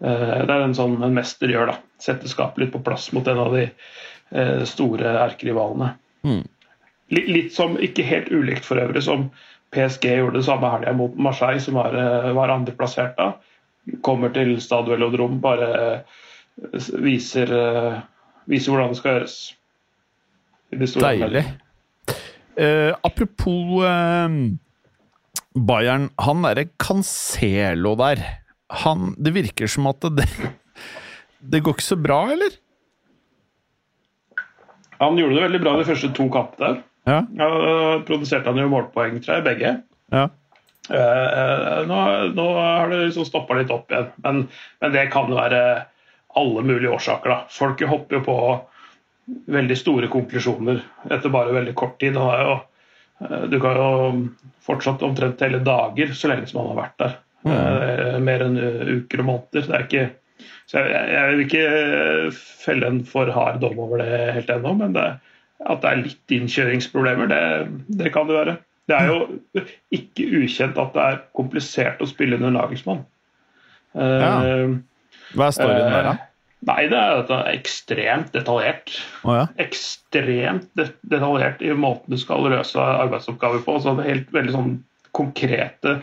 Det er en sånn en mester gjør, da. Sette skapet litt på plass mot en av de eh, store erkerivalene. Mm. Litt, litt som, ikke helt ulikt for øvrig, som PSG gjorde det samme helga mot Marseille, som var, eh, var andreplassert da. Kommer til Stade Velodrom, bare eh, viser, eh, viser hvordan det skal gjøres. De Deilig. Uh, apropos uh, Bayern, han derre Cancelo der han, Det virker som at det, det går ikke så bra, eller? Han gjorde det veldig bra de første to kampene. Ja. Ja, produserte han jo målpoeng, tror jeg, begge. ja. Eh, nå, nå har det liksom stoppa litt opp igjen, men, men det kan være alle mulige årsaker. da. Folk hopper jo på veldig store konklusjoner etter bare veldig kort tid. Jo, eh, du kan jo fortsatt omtrent hele dager så lenge som han har vært der. Eh, mer enn uker og måneder. Det er ikke, så jeg, jeg vil ikke felle en for hard dom over det helt ennå, men det, at det er litt innkjøringsproblemer, det, det kan det være. Det er jo ikke ukjent at det er komplisert å spille under Nagelsmann. Eh, Ja. Hva er storyen der, da? Nei, det er det er ekstremt detaljert. Oh, ja. Ekstremt detaljert i måten du skal løse arbeidsoppgaver på. Så det er helt veldig sånn konkrete,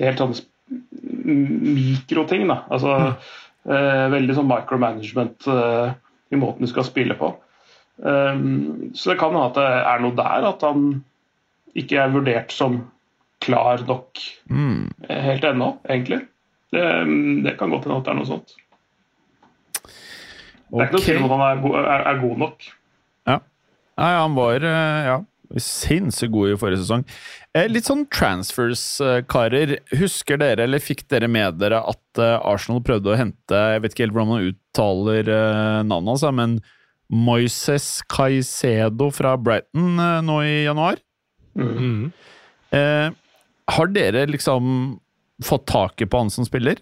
helt sånn mikroting. da. Altså eh, Veldig sånn micromanagement eh, i måten du skal spille på. Um, så det kan hende at det er noe der, at han ikke er vurdert som klar nok Mm. helt ennå, egentlig. Det, det kan godt hende at det er noe sånt. Det er ikke noe tvil om at han er, er, er god nok. Nei, han var eh, ja, sinnssykt god i forrige sesong. Eh, Litt sånn transfers, eh, karer. Husker dere, eller fikk dere med dere, at eh, Arsenal prøvde å hente Jeg vet ikke helt hvordan man uttaler navnet hans, men Moises Caicedo fra Brighton nå i januar? Mm. Eh, har dere liksom fått taket på han som spiller?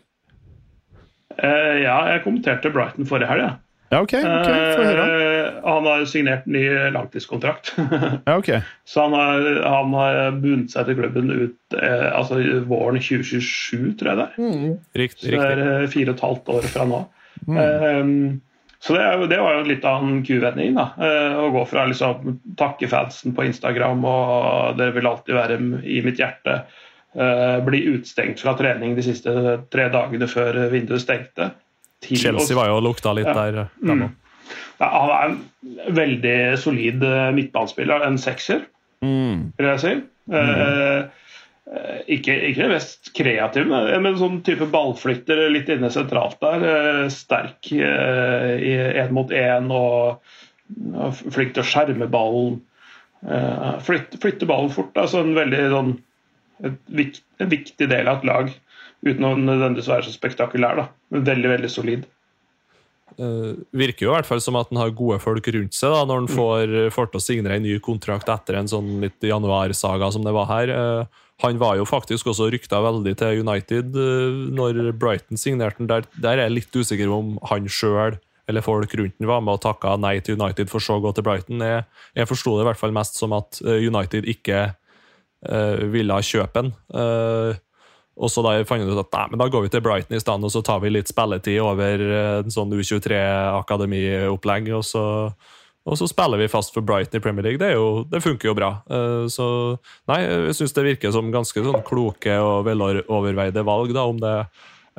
Eh, ja, jeg kommenterte Brighton forrige helg. Ja. Ja, ok. okay. Få høre. Eh, han har signert ny langtidskontrakt. Ja, ok. Så han har, han har bundet seg til klubben ut eh, altså våren 2027, tror jeg det er. Rikt, Så det er riktig. eh, fire og et halvt år fra nå. Mm. Eh, så det, det var jo litt av en kuvending. da, eh, Å gå fra liksom takke fansen på Instagram og 'dere vil alltid være i mitt hjerte', eh, bli utstengt fra trening de siste tre dagene før vinduet stengte. Til Chelsea var jo og lukta litt Ja. der. dem Mm. Ja, han er en veldig solid eh, midtbanespiller. En sekser, Mm. vil jeg si. Eh, eh, ikke, ikke det mest kreative, men sånn type ballflytter litt inne sentralt der. eh, sterk eh, i én mot én og flink til å skjerme ballen. Eh, flytte, flytte ballen fort. Altså en veldig sånn en viktig del av et lag. Uten å nødvendigvis være så spektakulær, da. Men veldig, veldig solid. Uh, virker jo i hvert fall som at han har gode folk rundt seg da, når han får, får til å signere en ny kontrakt etter en sånn litt januarsaga som det var her. Uh, han var jo faktisk også rykta veldig til United uh, når Brighton signerte den. Der, der er jeg litt usikker om han sjøl eller folk rundt den var med og takka nei til United for så å gå til Brighton. Jeg, jeg forsto det i hvert fall mest som at eh, United ikke eh, ville kjøpe han. Eh, og så da fant vi ut at nei, men da går vi til Brighton i stedet, og så tar vi litt spilletid over eh, en sånn U23-akademiopplegg, og så, og så spiller vi fast for Brighton i Premier League. Det, jo, det funker jo bra. Eh, Så nei, jeg syns det virker som ganske sånn kloke og veloverveide valg, da, om det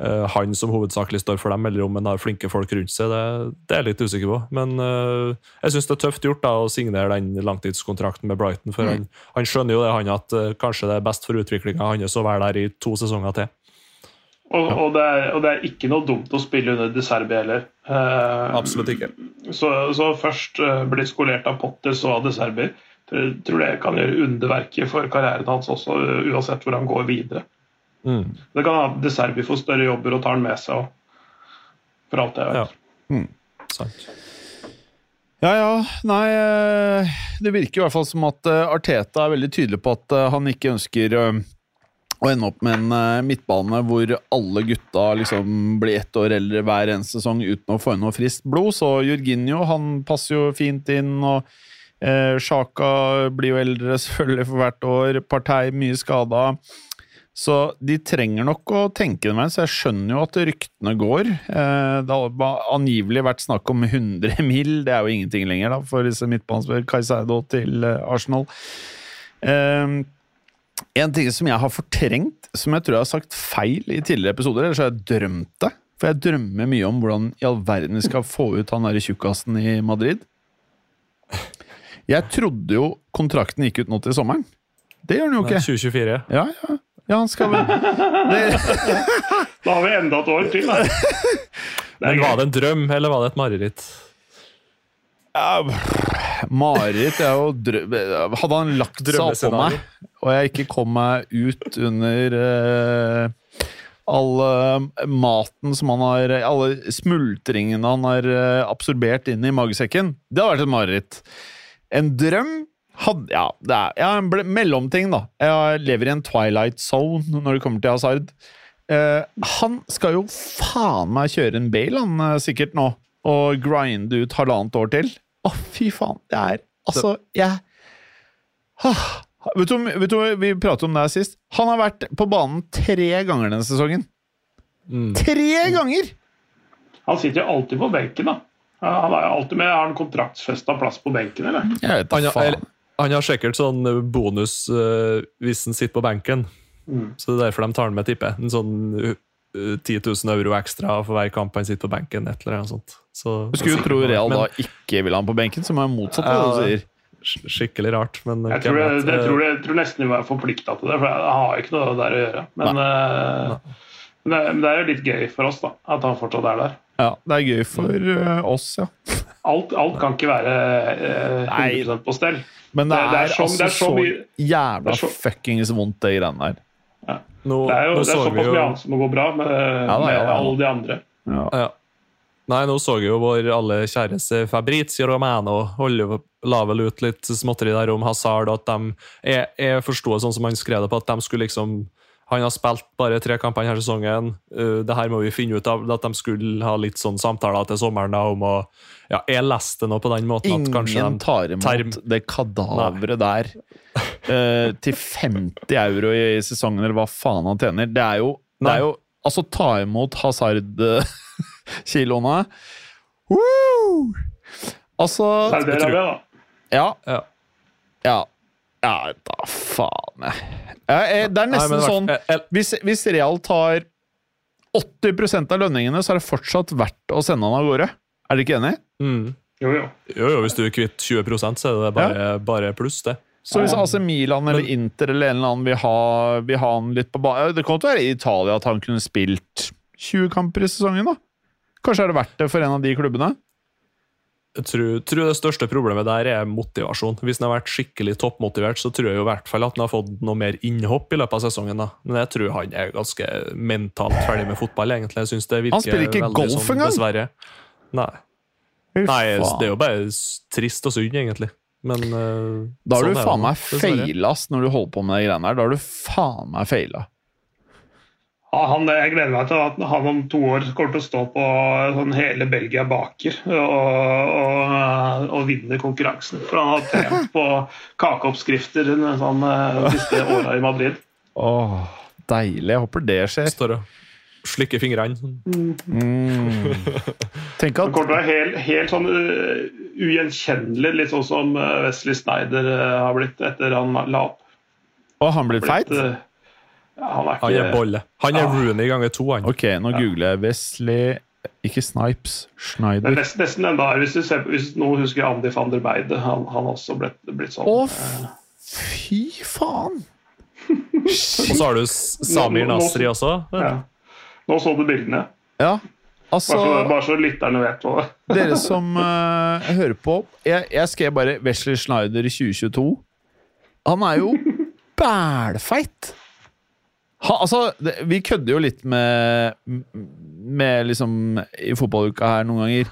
han som hovedsakelig står for dem, eller om han har flinke folk rundt seg. Det, det er jeg litt usikker på. Men uh, jeg syns det er tøft gjort da, å signere den langtidskontrakten med Brighton. For han, han skjønner jo det, han at uh, kanskje det er best for utviklinga hans å være der i to sesonger til. Og, og, det er, og det er ikke noe dumt å spille under De Serbi heller. Eh, Absolutt ikke. Så, så først eh, bli skolert av Potter, så av De Serbi. Tror det kan gjøre underverker for karrieren hans også, uansett hvor han går videre. Mm. Det kan ha De Serbi får større jobber og tar den med seg. Og, for alt jeg vet. Ja. Sant. Ja, ja. Nei, eh, det virker i hvert fall som at eh, Arteta er veldig tydelig på at eh, han ikke ønsker å ende opp med en midtbane hvor alle gutta liksom blir ett år eldre hver eneste sesong uten å få inn noe friskt blod. Så Jorginho han passer jo fint inn, og eh, Sjaka blir jo eldre selvfølgelig for hvert år. Partei mye skada. Så de trenger nok å tenke det med, så jeg skjønner jo at ryktene går. Eh, det har angivelig vært snakk om 100 mil, det er jo ingenting lenger da, for disse midtbanespillerne. Caicedo til eh, Arsenal. Eh, en ting som jeg har fortrengt, som jeg tror jeg har sagt feil i tidligere episoder, eller så har jeg drømt det. For jeg drømmer mye om hvordan i all verden vi skal få ut han derre tjukkasen i Madrid. Jeg trodde jo kontrakten gikk ut nå til sommeren. Det gjør den jo ikke. 2024. Ja, ja. Ja han skal vel det, Da har vi enda et år til. Da. Men var det en drøm, eller var det et mareritt? ja, Mareritt er jo drøm... Hadde han lagt seg oppå meg, og jeg ikke kom meg ut under uh, all uh, maten som han har Alle smultringene han har uh, absorbert inn i magesekken, det hadde vært et mareritt. En drøm hadde Ja, det er ja, en ble- mellomting, da. Jeg lever i en twilight zone når det kommer til Hazard. Eh, han skal jo faen meg kjøre en Bale, han eh, sikkert nå, og grinde ut halvannet år til. Å, fy faen. Det er Altså, jeg ah, vet, du, vet du, hva Vi pratet om det her sist. Han har vært på banen tre ganger denne sesongen. Mm. Tre ganger! Han sitter jo alltid på benken, da. Han er jo alltid med. Har han kontraktsfesta plass på benken, eller? Jeg vet da faen. Han har sikkert sånn bonus uh, hvis han sitter på benken. Mm. Så det er derfor de tar han med, tipper. En sånn uh, 10 000 euro ekstra for hver kamp han sitter på benken. et eller annet sånt. Så, Du skulle jo tro Real Men- da ikke vil ha han på benken, som er motsatt av det du sier. Skikkelig rart, men Jeg tror, jeg, det, jeg, eh, tror, jeg tror nesten vi var forplikta til det, for jeg har ikke noe der å gjøre. Men, uh, men, det, men det er jo litt gøy for oss da, at han fortsatt er der. Ja, det er gøy for uh, oss, ja. Alt, alt kan ikke være eh, Nei. 100 på stell. Men det Det- er, det er så- altså det er så, så jævla det så- fuckings vondt, det greiene der. nå, Det er jo det er såpass jo mye annet som må gå bra med, da, ja da. alle de andre. Ja. ja. Nei, nå så jeg jo vår aller kjæreste Fabrizio Romano holde, la vel ut litt småtteri der om Hazard. at de, Jeg, jeg forsto sånn som han skrev det på, at de skulle liksom Han har spilt bare tre kamper denne sesongen. Uh, det her må vi finne ut av. At de skulle ha litt sånn samtaler til sommeren da, om å Ja, jeg leste noe nå på den måten at kanskje Ingen tar imot term- det kadaveret der uh, til 50 euro i sesongen, eller hva faen han tjener. Det er jo, det er jo Altså, ta imot Hazard-kiloene. Woo! Altså Saudi-Arabia, da. Ja. Ja. Ja. Ja, da faen, jeg. Ja, eh, Det er nesten men sånn jeg- jeg- hvis, hvis Real tar 80% av lønningene, så er det fortsatt verdt å sende han av gårde. Er dere ikke enig? mm. Jo, jo. Jo, jo, hvis du er kvitt 20% så er det bare, bare pluss, det. Så hvis AC Milan eller Inter eller en eller annen vil ha, vil ha han litt på banen Det kan å være i Italia at han kunne spilt 20 kamper i sesongen, da. Kanskje er det verdt det for en av de klubbene? Jeg tror, tror det største problemet der er motivasjon. Hvis han har vært skikkelig toppmotivert, så tror jeg jo i hvert fall at han har fått noe mer innhopp i løpet av sesongen. da. Men jeg tror han er ganske mentalt ferdig med fotball, egentlig. Jeg synes det virker Han spiller ikke golf sånn, engang! Dessverre. Nei. Nei, det er jo bare trist og synd, egentlig. Men uh, Da har sånn du faen meg feila når du holder på med de greiene her. Da har du faen meg feila. Ja, Han, jeg gleder meg til at han om to år kommer til å stå på sånn hele Belgia baker og, og, og vinne konkurransen. For han har trent på kakeoppskrifter sånn, eh, de siste åra i Madrid. Åh, deilig. Jeg håper det skjer. Står og slikker fingrene. sånn. Mm. Tenk Han at kommer til å være helt, helt sånn uh, ugjenkjennelig, litt sånn som eh, Wesley Snyder eh, har blitt etter han la opp. Og han blir feit? Blitt, eh, ja, han er Han er bolle. Han er Ah. Rooney ganger to, han. Ok, nå googler jeg Wesley Ikke Snipes. Det er Schneider. nesten, nesten enda verre hvis, du ser, hvis noen husker Andy van der Beide. Han han har også blitt, blitt sånn. Å, fy faen! Og så har du Samir Nasri også. Ja. Nå så du bildene. Ja, Bare så, altså bare så lytterne vet hva Dere som uh, hører på jeg, jeg skrev bare Wesley Schneider 2022. Han er jo bælfeit! Ha, altså, det, vi kødder jo litt med Med liksom I fotballuka her noen ganger.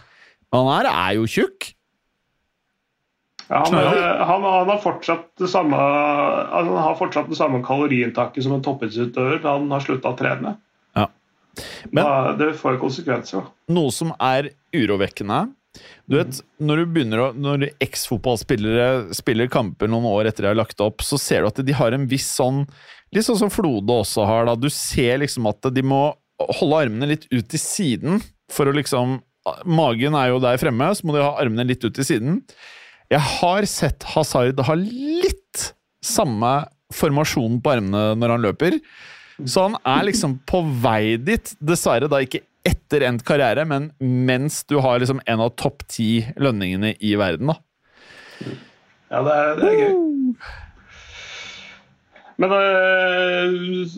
Men han her er jo tjukk. ja, han, er- han, han, har fortsatt det samme, han har fortsatt det samme kaloriinntaket som en toppidrettsutøver, men han har slutta å trene. Ja. Men- da, det får konsekvenser. Noe som er urovekkende Du vet, Når du begynner å Når eksfotballspillere spiller kamper noen år etter de har lagt opp, så ser du at de har en viss sånn Litt sånn som Flode også har. da, Du ser liksom at de må holde armene litt ut til siden for å liksom Magen er jo der fremme, så må de ha armene litt ut til siden. Jeg har sett Hazard ha litt samme formasjon på armene når han løper. Så han er liksom på vei dit. Dessverre da ikke etter endt karriere, men mens du har liksom en av topp ti lønningene i verden. da. Ja, det er, det er gøy. Men øh,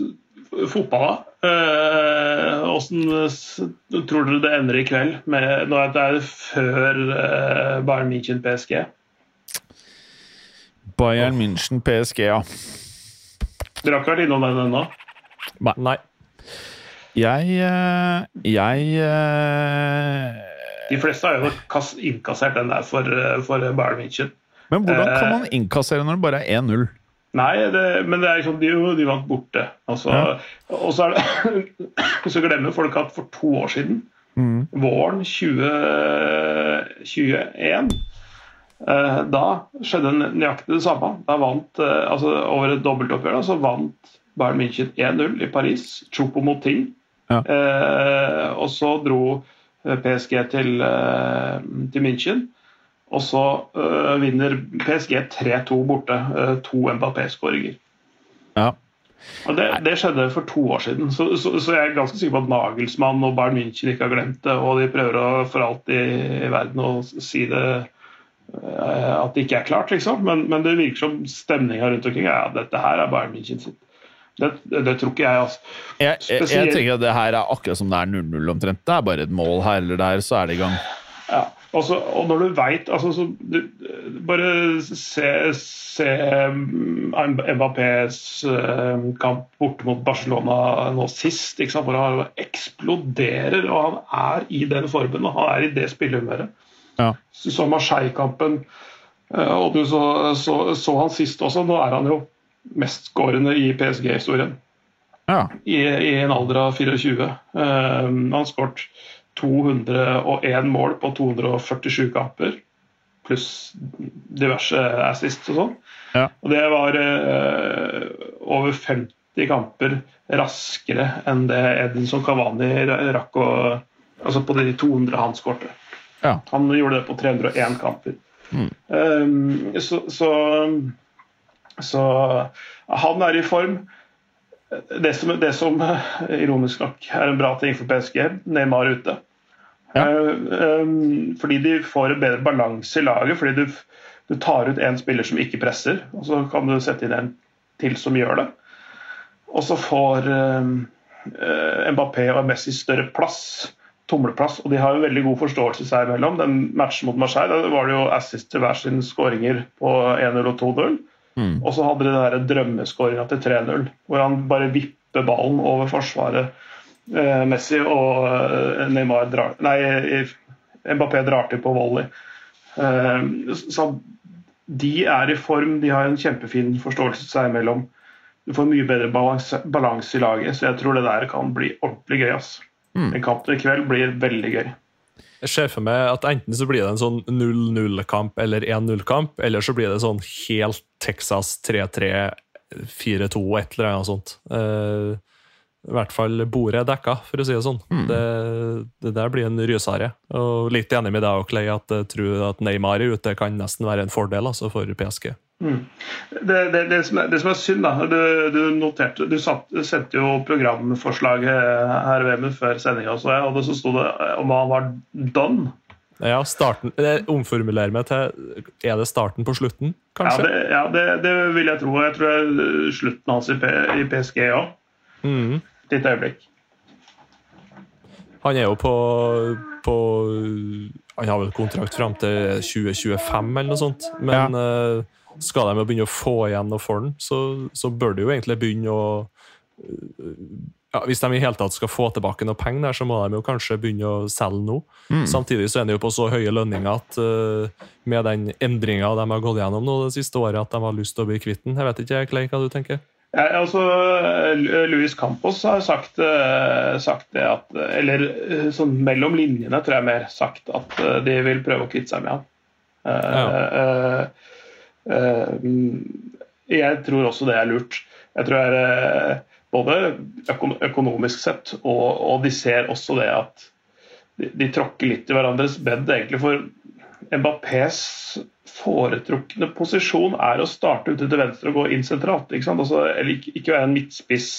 fotball, da? Øh, Åssen øh, tror dere det ender i kveld? Med, nå er det før øh, Bayern München PSG. Bayern München, PSG, ja. Dere har ikke vært innom den ennå? Nei. Jeg eh, Jeg eh, De fleste har jo innkassert den der for, øh, for Bayern München. Men hvordan kan Eh. man innkassere når det bare er 1-0? Nei, det, men det er liksom, de, de vant borte. Altså, Ja. Og så, er det, så glemmer folk at for to år siden, Mm. våren 2021, eh, da skjedde nøyaktig det samme. Da vant, eh, altså Over et dobbeltoppgjør da, så vant Bayern München 1-0 i Paris. Choupo-Moting. Ja. Eh, og så dro eh, PSG til, eh, til München. Og så øh, vinner PSG 3-2 borte. øh, to Mbappé-skåringer. Ja. Og det, det skjedde for to år siden, så, så, så jeg er ganske sikker på at Nagelsmann og Bayern München ikke har glemt det. Og de prøver å, for alt i, i verden å si det øh, at det ikke er klart, liksom. Men, men det virker som stemninga rundt omkring er at dette her er Bayern München sitt. Det, det, tror ikke jeg, altså. Jeg, jeg, jeg tenker at det her er akkurat som det er 0-0 omtrent. Det er bare et mål her eller der, så er det i gang. Ja. Altså, og når du veit altså, så, du, Bare se, se um, Mbappés uh, kamp borte mot Barcelona nå sist, hvor han eksploderer. Og han er i den formen, og han er i det spillehumøret. Ja. Så Marseille-kampen, uh, og du så, så, så, han sist også. Nå er han jo mestskårende i PSG-historien. Ja. I, I, en alder av 24. Uh, han skåret 201 mål på 247 kamper, pluss diverse assist og sånn. Ja. Og det var uh, over 50 kamper raskere enn det Edinson Cavani rakk å Altså på de 200 han skårte. Ja. Han gjorde det på 301 kamper. Mm. Um, så, så, så han er i form. Det som, det som, ironisk nok er en bra ting for PSG, Neymar ute. Ja. Um, fordi de får en bedre balanse i laget. Fordi du, du tar ut en spiller som ikke presser, og så kan du sette inn en til som gjør det. Og så får Mbappé og Messi større plass, tomleplass, og de har en veldig god forståelse seg imellom. Den matchen mot Marseille der var det jo assist til hver sin skåringer på 1-0 og 2-0. Mm. Og så hadde de den drømmeskåringa til 3-0, hvor han bare vipper ballen over forsvaret. Eh, Messi og eh, Neymar drar Nei, Mbappé drar til på volley. Eh, så de er i form, de har en kjempefin forståelse seg imellom. Du får mye bedre balanse, balans i laget, så jeg tror det der kan bli ordentlig gøy. ass. Mm. En kamp i kveld blir veldig gøy. Jeg ser for meg at enten så blir det en sånn 0-0-kamp eller 1-0-kamp, eller så blir det sånn helt Texas 3-3, 4-2, et eller annet sånt. Uh, I hvert fall bordet er dekka, for å si det sånn. Mm. Det, det der blir en rysare. Og litt enig med deg, Clay, at jeg tror at Neymar er ute kan nesten være en fordel altså, for PSG. Mm. Det, det, det, som er, det, som er, synd, da Du, du noterte, du, satt, du sendte jo programforslaget her ved meg før sendinga, og det så sto det om han var done. Ja, starten, jeg omformulerer meg til Er det starten på slutten, kanskje? Ja, det, ja, det vil jeg tro. Jeg tror det er slutten hans i, P, i PSG òg. Mm. Et øyeblikk. Han er jo på, på Han har vel kontrakt fram til 2025 eller noe sånt. Men ja. uh, skal de begynne å få igjen noe for den, så, så bør de jo egentlig begynne å ja, Hvis de i hele tatt skal få tilbake noe penger, der, så må de jo kanskje begynne å selge nå. Mm. Samtidig så er de jo på så høye lønninger at uh, med den endringa de har gått gjennom nå det siste året, at de har lyst til å bli kvitt den. Jeg vet ikke, Clay, hva du tenker? Ja, altså, Louis Campos har sagt, sagt, det at Eller sånn mellom linjene, tror jeg mer, sagt at de vil prøve å kvitte seg med han. Ja. Uh, jeg tror også det er lurt. Jeg tror det er både økonomisk sett, og, og, de ser også det at de, de tråkker litt i hverandres bed, egentlig. For Mbappés foretrukne posisjon er å starte ute til venstre og gå inn sentralt. Ikke altså, eller ikke, ikke, være en midtspiss.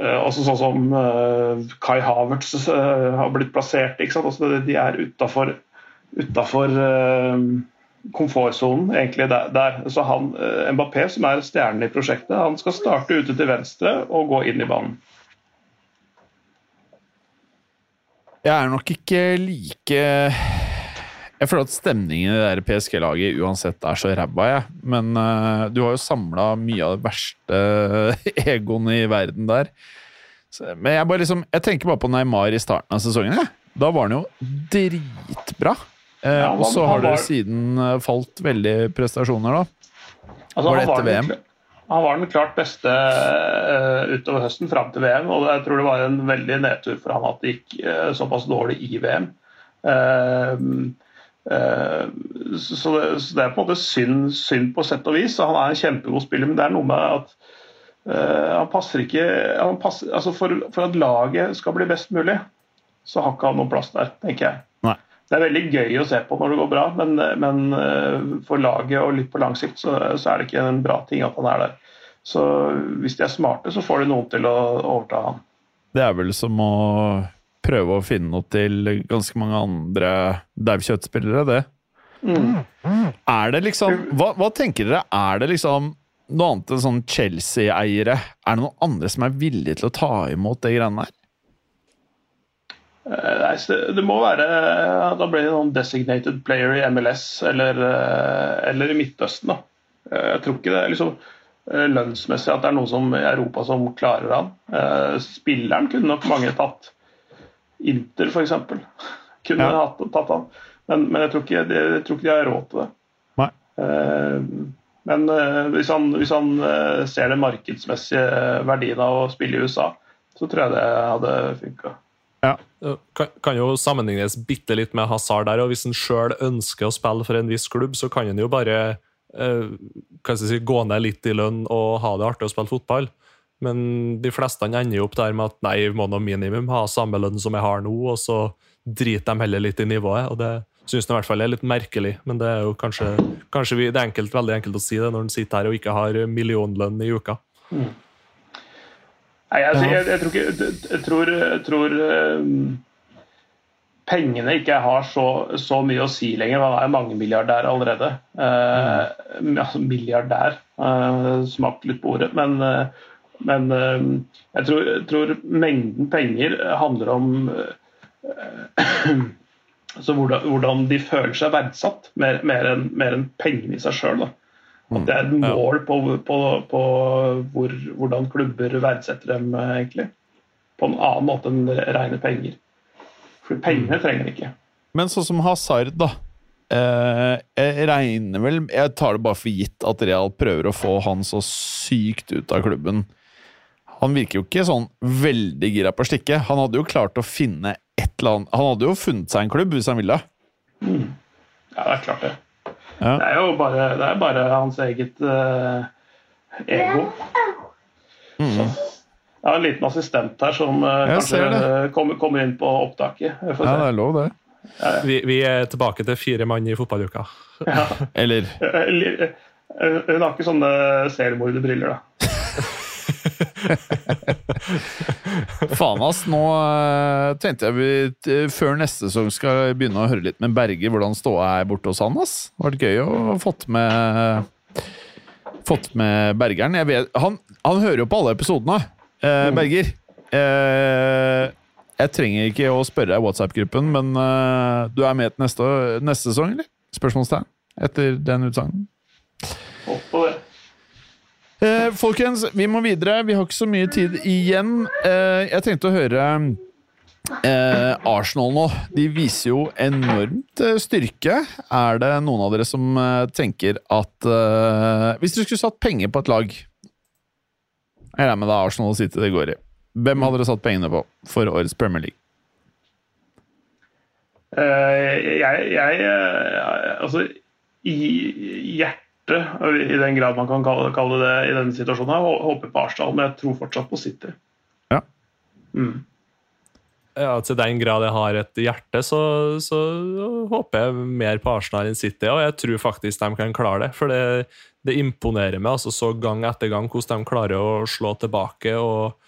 Uh, også sånn som uh, Kai Havertz uh, har blitt plassert. Altså, de er utafor komfortsonen egentlig der. der. Så han, Mbappé, som er stjernen i prosjektet, han skal starte ute til venstre og gå inn i banen. Jeg er nok ikke like jeg føler at stemningen i det der PSG-laget uansett er så ræva, jeg. Men uh, du har jo samla mye av det verste egoen i verden der. Så, men jeg bare liksom Jeg tenker bare på Neymar i starten av sesongen. Ja. Da var han jo dritbra. Uh, ja, og så har dere siden uh, falt veldig prestasjoner, da. Altså, var det etter VM? Han var den klart beste utover høsten fram til VM, og jeg tror det var en veldig nedtur for han at det gikk såpass dårlig i VM. Uh, så det, så det, er på en måte synd, synd, på sett og vis. Han er en kjempegod spiller, men det er noe med at uh, han passer ikke han passer, altså for, for, at laget skal bli best mulig, så har ikke han noen plass der, tenker jeg. Det er veldig gøy å se på når det går bra, men, men uh, for laget og litt på lang sikt så, så, er det ikke en bra ting at han er der. Så hvis de er smarte, så får de noen til å overta han. Det er vel som å prøve å finne noe til ganske mange andre daukjøttspillere, det. Mm. Er det liksom hva, hva, tenker dere? Er det liksom noe annet enn sånn Chelsea-eiere? Er det noen andre som er villige til å ta imot det greiene der? Eh, nei, det, må være Da blir det noen designated player i MLS eller, eh, eller i Midtøsten. da. Eh, Jeg tror ikke det er liksom eh, lønnsmessig at det er noen som i Europa som klarer han. Eh, Spilleren kunne nok mange tatt. Inter, f.eks. Kunne Ja. hatt, tatt han. Men, men jeg, tror ikke, det- jeg tror ikke de har råd til det. Nei. Eh, Men eh, hvis han, hvis han eh, ser den markedsmessige verdien av å spille i USA, så tror jeg det hadde funka. Ja, Kan, kan jo sammenlignes bitte litt med Hazard der, og hvis han sjøl ønsker å spille for en viss klubb, så kan han jo bare eh, jeg si, gå ned litt i lønn og ha det artig å spille fotball. Men de fleste ender jo opp der med at nei, vi må nå minimum ha samme lønn som jeg har nå, og så driter de heller litt i nivået. og det synes jeg i hvert fall er litt merkelig, men det er jo kanskje, kanskje vi, det er enkelt, veldig enkelt å si det når en sitter her og ikke har millionlønn i uka. Nei, altså, jeg, jeg tror ikke Jeg tror, jeg tror um, pengene ikke har så, så mye å si lenger. Man er mangemilliardær allerede. Eh, altså milliardær. Uh, Smakte litt på ordet. Men, uh, men uh, jeg, tror, tror mengden penger handler om eh, hvordan, hvordan de føler seg verdsatt, mer, mer enn en pengene i seg sjøl. At det er et mål på, på, på hvor, hvordan klubber verdsetter dem, eh, egentlig. På en annen måte enn rene penger. For pengene trenger de ikke. Men sånn som Hazard, da. Eh, jeg regner vel Jeg tar det bare for gitt at Real prøver å få han så sykt ut av klubben. Han virker jo ikke sånn veldig gira på å stikke. Han hadde jo klart å finne et eller annet Han hadde jo funnet seg en klubb hvis han ville. Ja, det er klart det. Ja. Det er jo bare, det er bare hans eget uh, ego. Så. Jeg har en liten assistent her som uh, kanskje kommer, kommer inn på opptaket. Ja, se. det er lov, det. Vi, vi er tilbake til fire mann i fotballuka. Eller eh, Hun har ikke sånne seriemorderbriller, da. Faen, ass. Nå eh, tenkte jeg vi t- før neste sesong skal begynne å høre litt med Berger hvordan ståa er borte hos han. ass. Det har vært gøy å fått med Fått med Bergeren. Jeg vet, han, han hører jo på alle episodene, eh, Berger. Eh, jeg trenger ikke å spørre deg i WhatsApp-gruppen, men eh, du er med til neste, neste sesong, eller? Spørsmålstegn etter den utsagnen. Håper det. Eh, folkens, vi må videre. Vi har ikke så mye tid igjen. Eh, jeg tenkte å høre eh, Arsenal nå. De viser jo enormt eh, styrke. Er det noen av dere som eh, tenker at eh, Hvis dere skulle satt penger på et lag Jeg regner med det er Arsenal City det går i. Hvem hadde dere satt pengene på for årets Premier League? Uh, jeg, jeg uh, Altså, i hjertet, i den grad man kan kalle, kalle det i denne situasjonen, Jeg håper på Arsenal, men jeg tror fortsatt på City. Ja. Mm. Ja, Til den grad jeg har et hjerte, så, så håper jeg mer på Arsenal enn City. Og jeg tror faktisk de kan klare det. For det, det imponerer meg altså så gang etter gang hvordan de klarer å slå tilbake og,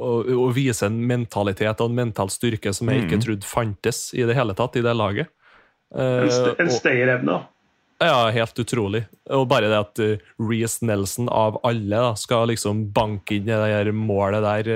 og, og vise en mentalitet og en mental styrke som jeg ikke trodde fantes i det hele tatt i det laget. En, st Eh, en stayerevne, da. Ja, helt utrolig. Og bare det at uh, Reece Nelson av alle da, skal liksom banke inn det der målet der.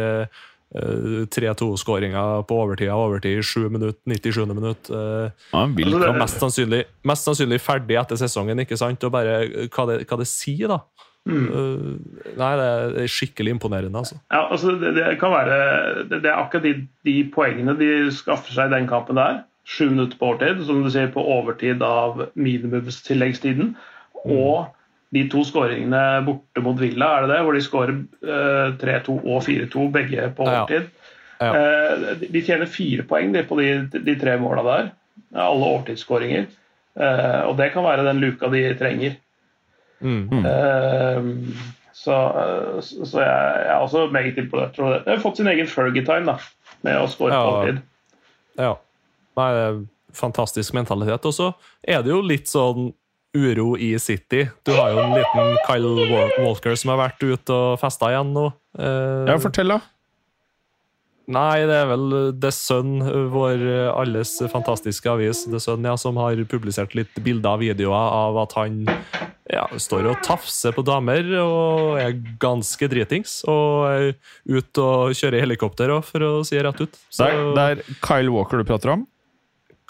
Uh, 3-2-skåringa på overtida av overtid i 7 minutter, 97. minutt. Uh, Ja, Altså, det- mest sannsynlig, mest sannsynlig ferdig etter sesongen, ikke sant? Og bare uh, hva det, hva det sier, da. Mm. nei, det er- det er skikkelig imponerende, altså. Ja, altså det, det kan være det, det er akkurat de, de poengene de skaffer seg i den kampen der. Sju minutter på overtid, som du sier, på overtid av minimumstilleggstiden. Og de to skåringene borte mot Villa, er det det? Hvor de skårer eh, 3-2 og 4-2, begge på Ja. overtid. Ja. Eh, de- de tjener fire poeng de, på de, de tre måla der. Alle overtidsskåringer. Eh, og det kan være den luka de trenger. Mm. Eh, så, så jeg, jeg er også meget imponert over det. De har fått sin egen Fergie-time med å skåre på Ja. overtid. Ja. Nei, fantastisk mentalitet. Og så er det jo litt sånn uro i City. Du har jo en liten Kyle Walker som har vært ute og festa igjen nå. Eh, Ja, fortell, da. Nei, det er vel The Sun, vår alles fantastiske avis, The Sun, ja, som har publisert litt bilder og videoer av at han ja, står og tafser på damer og er ganske dritings. Og er ute og kjører helikopter òg, for å si det rett ut. Så, det, er, det er Kyle Walker du prater om?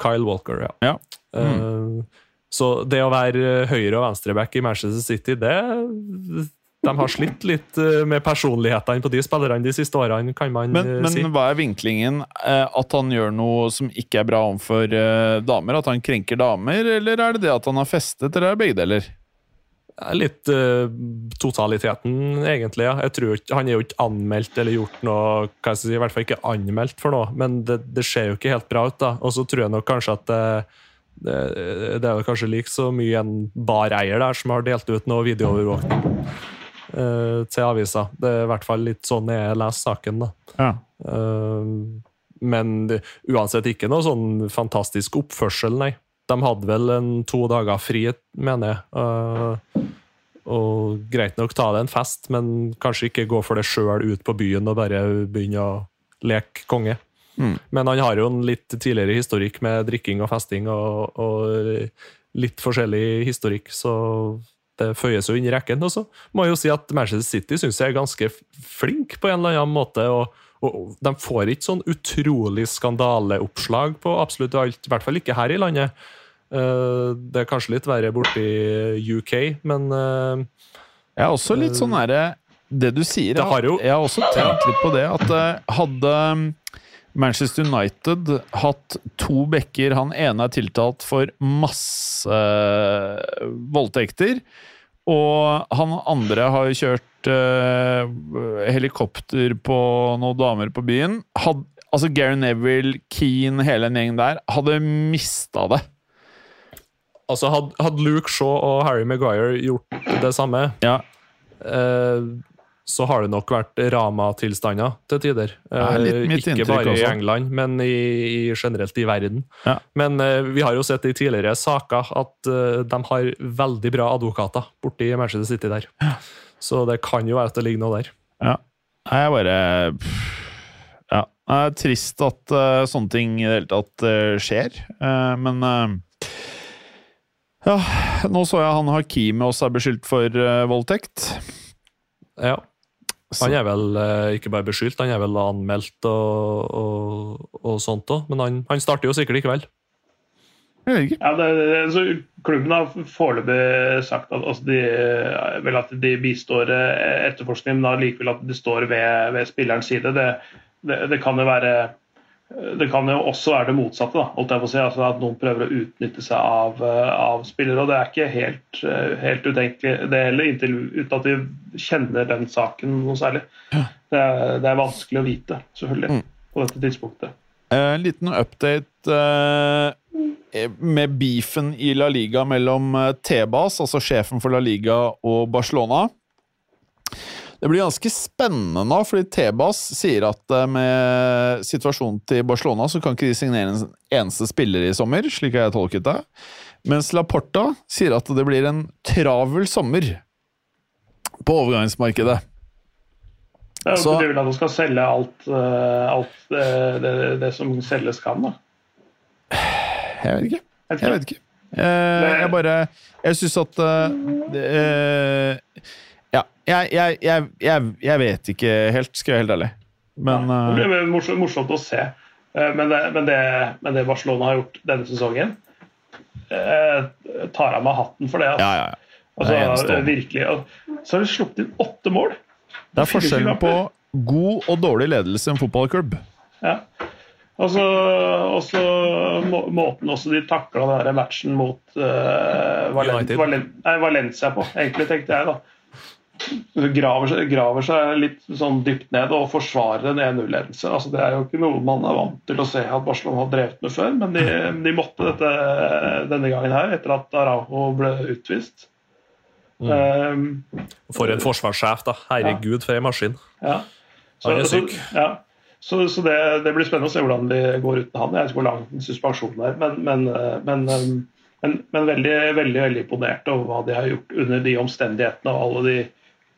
Kyle Walker, ja. ja. Mm. Uh, så det å være høyre- og venstreback i Manchester City, det de har slitt litt eh, med personlighetene på de spillerne de siste årene, kan man men, uh, si. Men hva er vinklingen? At han gjør noe som ikke er bra overfor damer? At han krenker damer, eller er det det at han har festet, eller er det begge deler? Litt totaliteten, egentlig. ja. Jeg tror ikke, Han er jo ikke anmeldt eller gjort noe hva jeg si, I hvert fall ikke anmeldt for noe, men det, det ser jo ikke helt bra ut. da. Og så tror jeg nok kanskje at det, det, det er jo kanskje like så mye en bareier der som har delt ut noe videoovervåkning uh, til avisa. Det er i hvert fall litt sånn jeg leser saken. da. Ja. Uh, men uansett ikke noe sånn fantastisk oppførsel, nei. De hadde vel en to dager fri, mener jeg. Uh, og greit nok ta det en fest, men kanskje ikke gå for det sjøl ut på byen og bare begynne å leke konge. Mm. Men han har jo en litt tidligere historikk med drikking og festing og, og litt forskjellig historikk, så det føyes jo inn i rekken. Og så må jeg jo si at Manchester City syns jeg er ganske flink på en eller annen måte. og, og De får ikke sånn utrolig skandaleoppslag på absolutt alt, i hvert fall ikke her i landet. Uh, det er kanskje litt verre borti UK, men uh, Jeg er også litt sånn herre Det du sier, det har jo, jeg har også tenkt litt på det. At hadde Manchester United hatt to bekker Han ene er tiltalt for masse voldtekter. Og han andre har kjørt uh, helikopter på noen damer på byen. Had, altså Gary Neville, Keane, hele den gjengen der hadde mista det. Altså, hadde, hadde Luke Shaw og Harry Maguire gjort det samme, ja. eh, så har det nok vært Rama-tilstander til tider. Eh, ikke bare i England, men i, i generelt i verden. Ja. Men eh, vi har jo sett i tidligere saker at uh, de har veldig bra advokater borti Manchester City der. Ja. Så det kan jo være at det ligger noe der. Ja. Jeg bare Ja. Det er trist at uh, sånne ting i det hele tatt skjer, men Ja, nå så jeg han Hakimi også er beskyldt for voldtekt. Ja. Han er vel uh, ikke bare beskyldt, han er vel anmeldt og, og, og sånt òg. Men han, han, starter jo sikkert i ikke. Ja, det, det, klubben har foreløpig sagt at, altså de, vel at de bistår etterforskningen, men likevel at de står ved, ved spillerens side. Det, det, det, kan jo være det kan jo også være det motsatte. da, holdt jeg på å si, altså At noen prøver å utnytte seg av, av spillere. og Det er ikke helt, helt utenkelig det heller, inntil, uten at vi kjenner den saken noe særlig. Det er, det er vanskelig å vite, selvfølgelig, Mm. på dette tidspunktet. En liten update eh, med beefen i La Liga mellom eh, Tebas, altså sjefen for La Liga, og Barcelona. Det blir ganske spennende nå, fordi Tebas sier at eh, med situasjonen til Barcelona så kan ikke de signere en eneste spiller i sommer, slik har jeg tolket det. Mens Laporta sier at det blir en travel sommer på overgangsmarkedet. Ja, Så- de vil at de skal selge alt, eh, alt det, det, det som selges kan. da. Jeg vet ikke. Jeg vet ikke. Eh, jeg bare Jeg syns at eh, det, eh, jeg, jeg, jeg, jeg, jeg vet ikke helt, skal jeg være helt ærlig. Men Ja, det eh, blir morsomt, morsomt å se. Eh, Men det, men, det, men det Barcelona har gjort denne sesongen, eh, tar av meg hatten for det. Altså. ja, ja. Det er Altså, virkelig. Så har de sluppet inn åtte mål. Det er forskjellen på god og dårlig ledelse i en fotballklubb. Ja. Og så må, måten også de takla den matchen mot uh, Valen, Valen, nei, Valencia på, egentlig, tenkte jeg. da. Graver, graver seg litt sånn dypt ned og forsvarer en 1-0-ledelse. Altså, det er jo ikke noe man er vant til å se at Barcelona har drevet med før, men de, de måtte dette denne gangen her, etter at Araujo ble utvist. Um, For en forsvarssjef, da. Herregud, for en maskin. Ja. Han er syk. Så, ja. så, så det, det blir spennende å se hvordan de går uten han. Jeg vet ikke hvor lang suspensjonen er, men, men, men, men, men veldig, veldig veldig imponert over hva de har gjort under de omstendighetene. og alle de,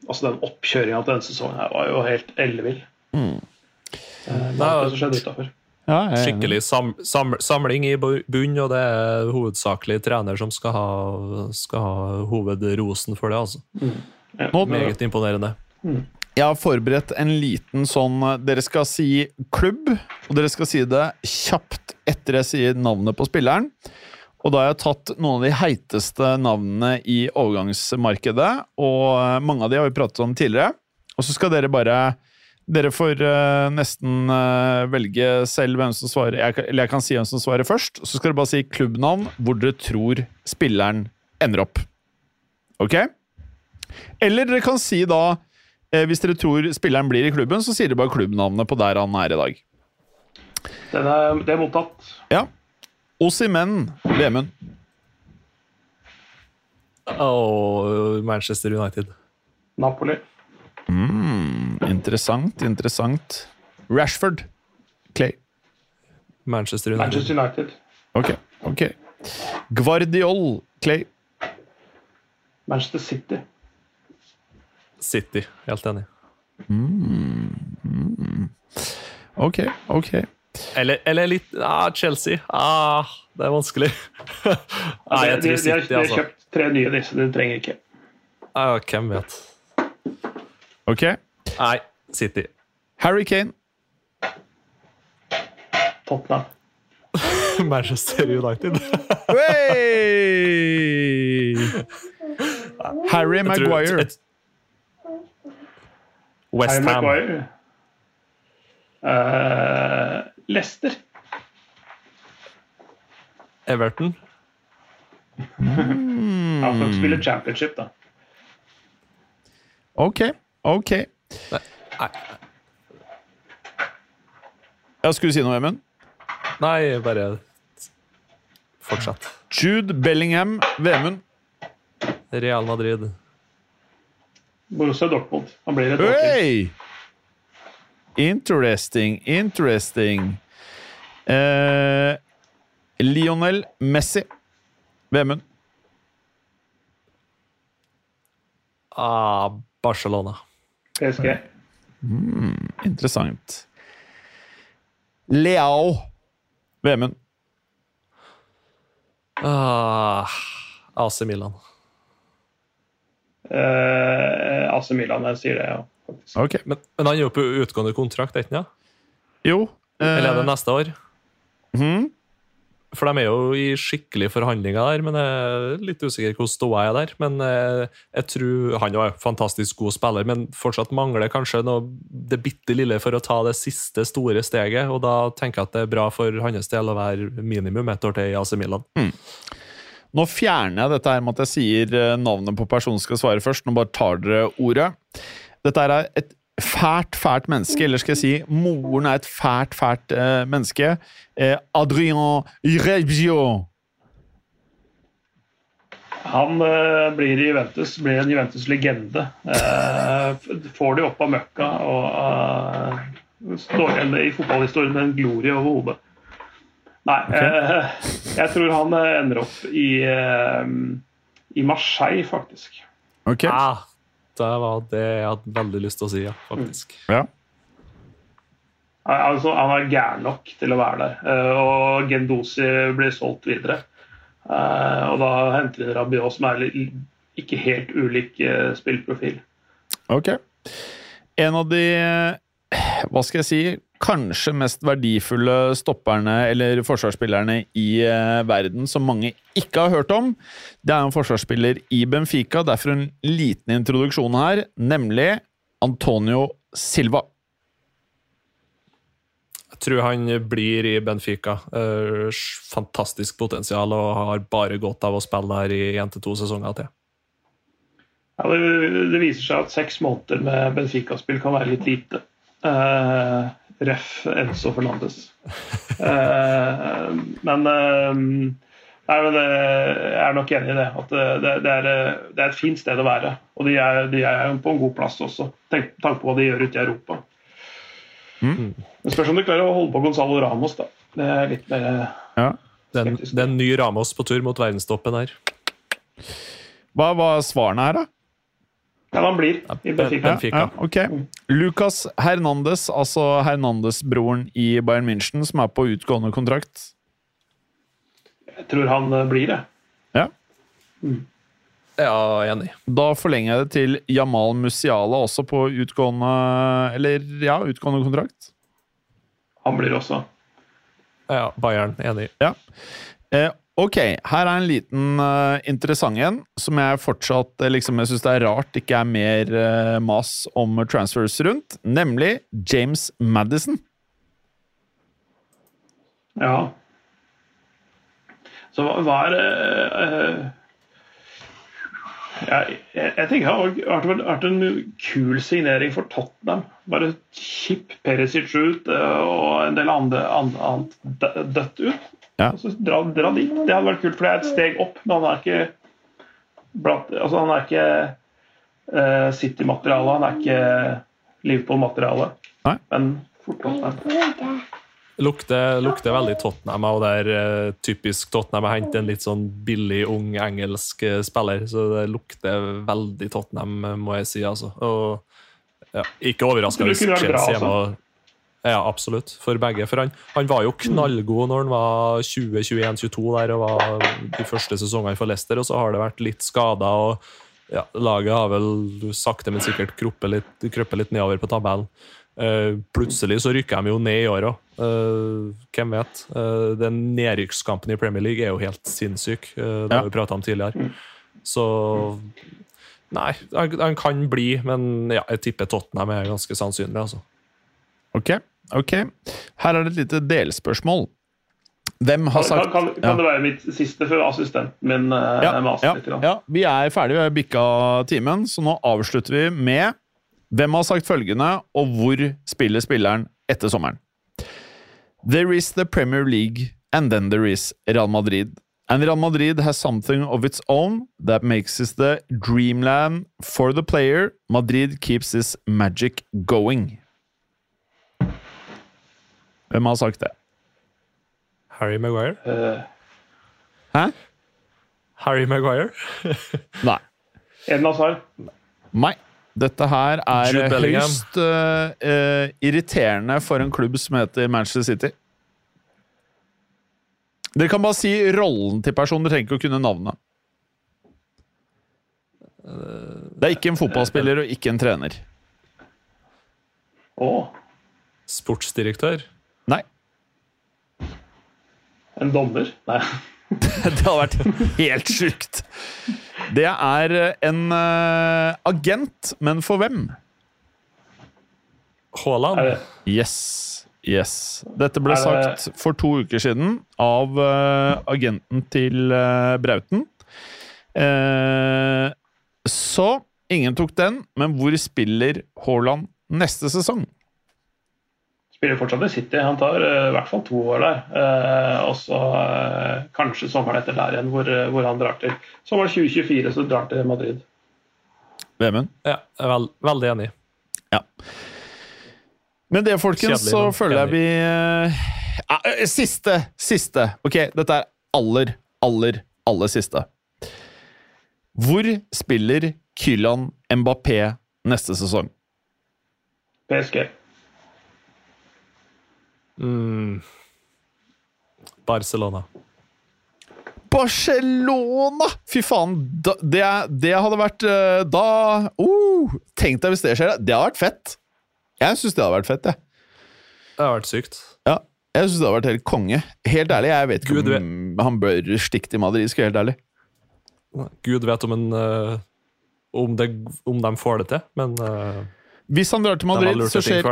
altså Den oppkjøringa til denne sesongen her var jo helt ellevill. Eh, Nei, det som skjedde utenfor. Ja, jeg er. Skikkelig sam, sam, samling i bunn, og det er hovedsakelig trener som skal ha, skal ha hovedrosen for det. altså. Ja. Nå- Meget imponerende. Jeg har forberedt en liten sånn Dere skal si klubb, og dere skal si det kjapt etter jeg sier navnet på spilleren. Og da har jeg tatt noen av de heiteste navnene i overgangsmarkedet, og mange av de har vi pratet om tidligere. Og så skal dere bare Dere får eh, nesten eh, velge selv hvem som svarer. Jeg, eller jeg kan si hvem som svarer først. Så skal dere bare si klubbnavn hvor dere tror spilleren ender opp. Ok? Eller dere kan si da Eh, hvis dere tror spilleren blir i klubben, så sier dere bare klubbnavnet på der han er i dag. Den er, det er mottatt. Ja. Ossimen Vemund. Og Manchester United. Napoli. Mm, interessant, interessant. Rashford. Clay. Manchester United. Manchester United. Ok, ok. Guardiol. Clay. Manchester City. City. Helt enig. Mm, mm. Ok, ok. Eller, eller litt ah, Chelsea. Ah, det er vanskelig. Nei, jeg de, de, tror City, har, de har altså. kjøpt tre nye disse, de trenger ikke. Ah, hvem vet? Ok. Nei, City. Harry Kane. Tottenham. Manchester United. Hey! Harry Jeg Harry Maguire. et- West Leicester. Everton. Han får ikke spille championship, da. Ok, ok. Nei, Ja, skulle du si noe, Emund? nei, bare fortsett. Jude Bellingham Vemund. Real Madrid. Borussia Dortmund. Han blir et år til. Hey! Interesting, interesting. Eh, Lionel Messi. Vemund. Ah, Barcelona. PSG. Interessant. Leao. Vemund. Ah, AC Milan. Eh, AC Milan, jeg sier det, ja. Faktisk. Ok. Men, men han er jo på utgående kontrakt, er ikke han? Jo. eh, Eller er det neste år? Mm. For de er jo i skikkelige forhandlinger der, men jeg er litt usikker hvordan ståa er der. Men jeg, jeg tror han var en fantastisk god spiller, men fortsatt mangler kanskje noe, det bitte lille for å ta det siste store steget. Og da tenker jeg at det er bra for hans del å være minimum ett år til i AC Milan. Nå fjerner jeg dette her med at jeg sier eh, navnet på personen som skal svare først. Nå bare tar dere ordet. Dette er et fælt, fælt menneske, eller skal jeg si moren er et fælt, fælt eh, menneske. Eh, Adrien Reggio. Han eh, blir i Juventus, blir en Juventus-legende. Eh, får de opp av møkka og eh, står igjen i fotballhistorien med en glorie over hodet. Nei, eh, jeg tror han ender opp i, eh, i Marseille, faktisk. Okay. Ah, det var det jeg hadde veldig lyst til å si, ja, faktisk. Ja. Altså, han er gæren nok til å være der. Eh, og Gendosi blir solgt videre. Eh, og da henter vi Rabiot, som er ikke helt ulik eh, spillprofil. Ok. En av de, hva skal jeg si, kanskje mest verdifulle stopperne eller forsvarsspillerne i eh, verden som mange ikke har hørt om, det er en forsvarsspiller i Benfica. Derfor en liten introduksjon her, nemlig Antonio Silva. Jeg tror han blir i Benfica. Eh, fantastisk potensial og har bare godt av å spille der i én til to sesonger til. Ja, det, det viser seg at seks måneder med Benfica-spill kan være litt lite. Uh, ref. Enzo Fernandes. Eh, men eh, nei, men eh, jeg er nok enig i det. At det, det, det, er, eh, det er et fint sted å være. Og de er, de er på en god plass også, tenk tanke på hva de gjør ute i Europa. Det spørs om de klarer å holde på Gonzalo Ramos. da. Det er litt mer eh, Ja. Det er, en, det er en ny Ramos på tur mot verdenstoppen her. Hva var svarene her, da? Ja, han blir i Benfica. Benfica. Ja, okay. Lucas Hernandez, altså Hernandez-broren i Bayern München, som er på utgående kontrakt. Jeg tror han eh, blir det. Ja. Ja, enig. Da forlenger jeg det til Jamal Musiala, også på utgående Eller ja, utgående kontrakt. Han blir også. Ja, Bayern, enig. Eh, ok, her er en liten uh, interessant en, som jeg fortsatt eh, liksom, jeg syns det er rart ikke er mer uh, mas om transfers rundt, nemlig James Madison. Ja. Så hva, er uh, jeg, jeg, jeg tenker det har vært, vært en kul signering for Tottenham. Bare kipp Perisic ut eh, og en del andre, andre, annet dødt ut. Ja. Og så dra, dra dit. Det hadde vært kult, for det er et steg opp. Men han er ikke blant, altså han er ikke uh, City-materiale. Han er ikke Liverpool-materiale. Men fort Tottenham. Lukter, lukter veldig Tottenham, og det er eh, typisk Tottenham å hente en litt sånn billig, ung engelsk eh, spiller. Så det lukter veldig Tottenham, eh, må jeg si. altså. Og ja, Ikke overraska hvis Chelsea er altså. og- Ja, absolutt. For begge. For han, han var jo knallgod når han var 20-21-22 der og var de første sesongene for Leicester, og så har det vært litt skader. og ja, Laget har vel sakte, men sikkert krøpet litt, krøpet litt nedover på tabellen. Eh, plutselig så rykker de jo ned i år òg. hvem vet? Eh, den nedrykkskampen i Premier League er jo helt sinnssyk. Uh, det Ja. har vi prata om tidligere. Så Nei, han, han kan bli, men ja, jeg tipper Tottenham er ganske sannsynlig. altså. Ok, ok. Her er det et lite delspørsmål. Hvem har Kan, sagt kan, kan Ja. det være mitt siste før assistenten min uh, ja, maser ja, litt? grann? ja, vi er ferdige, vi har bikka timen, så nå avslutter vi med hvem har sagt følgende, og hvor spiller spilleren etter sommeren. There is the Premier League, and then there is Real Madrid. And Real Madrid has something of its own that makes it the dreamland for the player. Madrid keeps this magic going. Hvem har sagt det? Harry Maguire? Uh, Hæ? Harry Maguire? Nei. Eden Hazard. Nei. Dette her er høyst uh, eh, irriterende for en klubb som heter Manchester City. Dere kan bare si rollen til personen, dere trenger ikke å kunne navnet. Det er ikke en fotballspiller og ikke en trener. Å, Sportsdirektør? Nei. en dommer? Nei. Det hadde vært helt sjukt. Det er en uh, agent, men for hvem? Haaland? Yes. Yes. Dette ble det- sagt for to uker siden av uh, agenten til uh, Brauten. Eh, så ingen tok den, men hvor spiller Haaland neste sesong? Spiller fortsatt i City. Han tar uh, i hvert fall to år der. Uh, og så uh, kanskje sommeren etter der igjen, hvor, hvor han drar til. Sommeren 2024 så drar til Madrid. Vemund? Ja, jeg er veld veldig enig. Ja. Med det, folkens, Kjedelig, så men føler jeg vi Siste! Siste. Ok, dette er aller, aller, aller siste. Hvor spiller Kylan Mbappé neste sesong? PSG. Mm. Barcelona. Barcelona! Fy faen, da, det, det hadde vært eh, Da uh, Tenk deg hvis det skjer. Det hadde vært fett. Jeg syns det hadde vært fett, jeg. Det hadde vært sykt. Ja, jeg synes det hadde vært helt konge. Helt ærlig, jeg vet ikke Gud om han bør stikke til Madrid, skal jeg helt ærlig. Gud vet om, en, uh, om, det, om de får det til, men uh, Hvis han drar til Madrid, så skjer.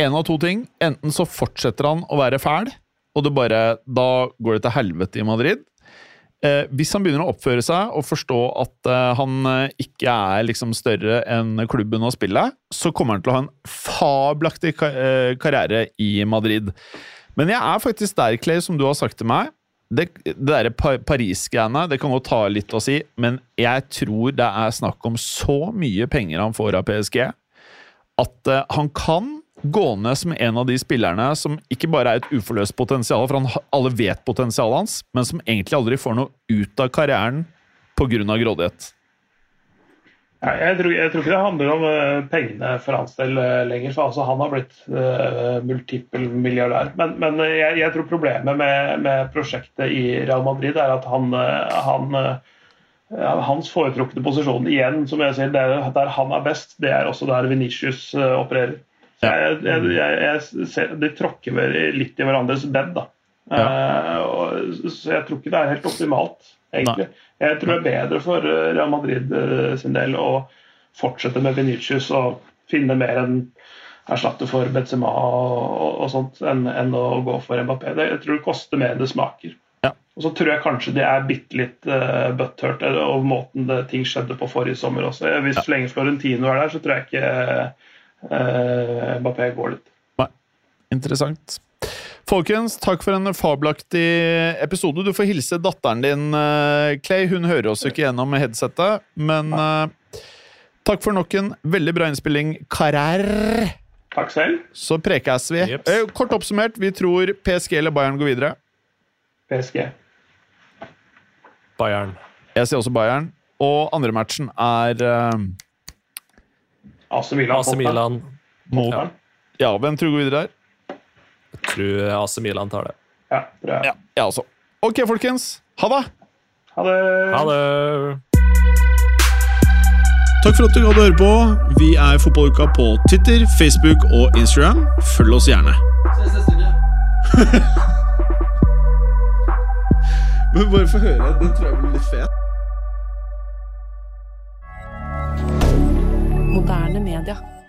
En av to ting. Enten så fortsetter han å være fæl, og det bare, da går det til helvete i Madrid. Eh, hvis han begynner å oppføre seg og forstå at eh, han eh, ikke er liksom større enn klubben å spille, så kommer han til å ha en fabelaktig ka eh, karriere i Madrid. Men jeg er faktisk der, Clay, som du har sagt til meg. Det, det derre pa Paris-greiene, det kan godt ta litt å si, men jeg tror det er snakk om så mye penger han får av PSG, at eh, han kan gå ned som en av de spillerne som ikke bare er et uforløst potensial, for han, alle vet potensialet hans, men som egentlig aldri får noe ut av karrieren pga. grådighet. Nei, jeg, tror, jeg, tror, ikke det handler om uh, pengene for hans del uh, lenger. for altså, Han har blitt uh, multiple milliardær. Men, men jeg, jeg, tror problemet med, med, prosjektet i Real Madrid er at han, han hans foretrukne posisjon igjen, som jeg sier, der, der han er best, det er også der Venitius opererer. Jeg, jeg, ser, de tråkker litt i hverandres bed. da. Ja. Og, så jeg tror ikke det er helt optimalt egentlig. Nei. Jeg tror det er bedre for eh, Real Madrid eh, sin del å fortsette med Venicius og finne mer enn erstatte for Benzema og, og sånt, enn, enn, å gå for Mbappé. Det, jeg tror det koster mer enn det smaker. Ja. Og så tror jeg kanskje de er bitte litt uh, butthurt over måten det, ting skjedde på forrige sommer også. Hvis ja. lenge Florentino er der, så tror jeg ikke uh, Mbappé går litt. Nei. Interessant. Folkens, takk for en fabelaktig episode. Du får hilse datteren din, eh, Clay. Hun hører oss ikke gjennom headsetet, men uh, takk for nok en veldig bra innspilling, karer. Takk selv. Så prekes vi. Eh, kort oppsummert, vi tror PSG eller Bayern går videre. PSG. Bayern. Jeg sier også Bayern. Og andre matchen er uh, AC Milan. AC Milan. Mot, ja. ja, hvem tror du går videre her? Jeg tror AC Milan tar det. Ja, tror jeg. Ja, jeg også. Ok, folkens. Ha det! Ha det. Ha det. Takk for at du gadd å høre på. Vi er Fotballuka på Twitter, Facebook og Instagram. Følg oss gjerne. Ses neste uke. Men bare få høre. Den tror jeg blir litt fet. Moderne media.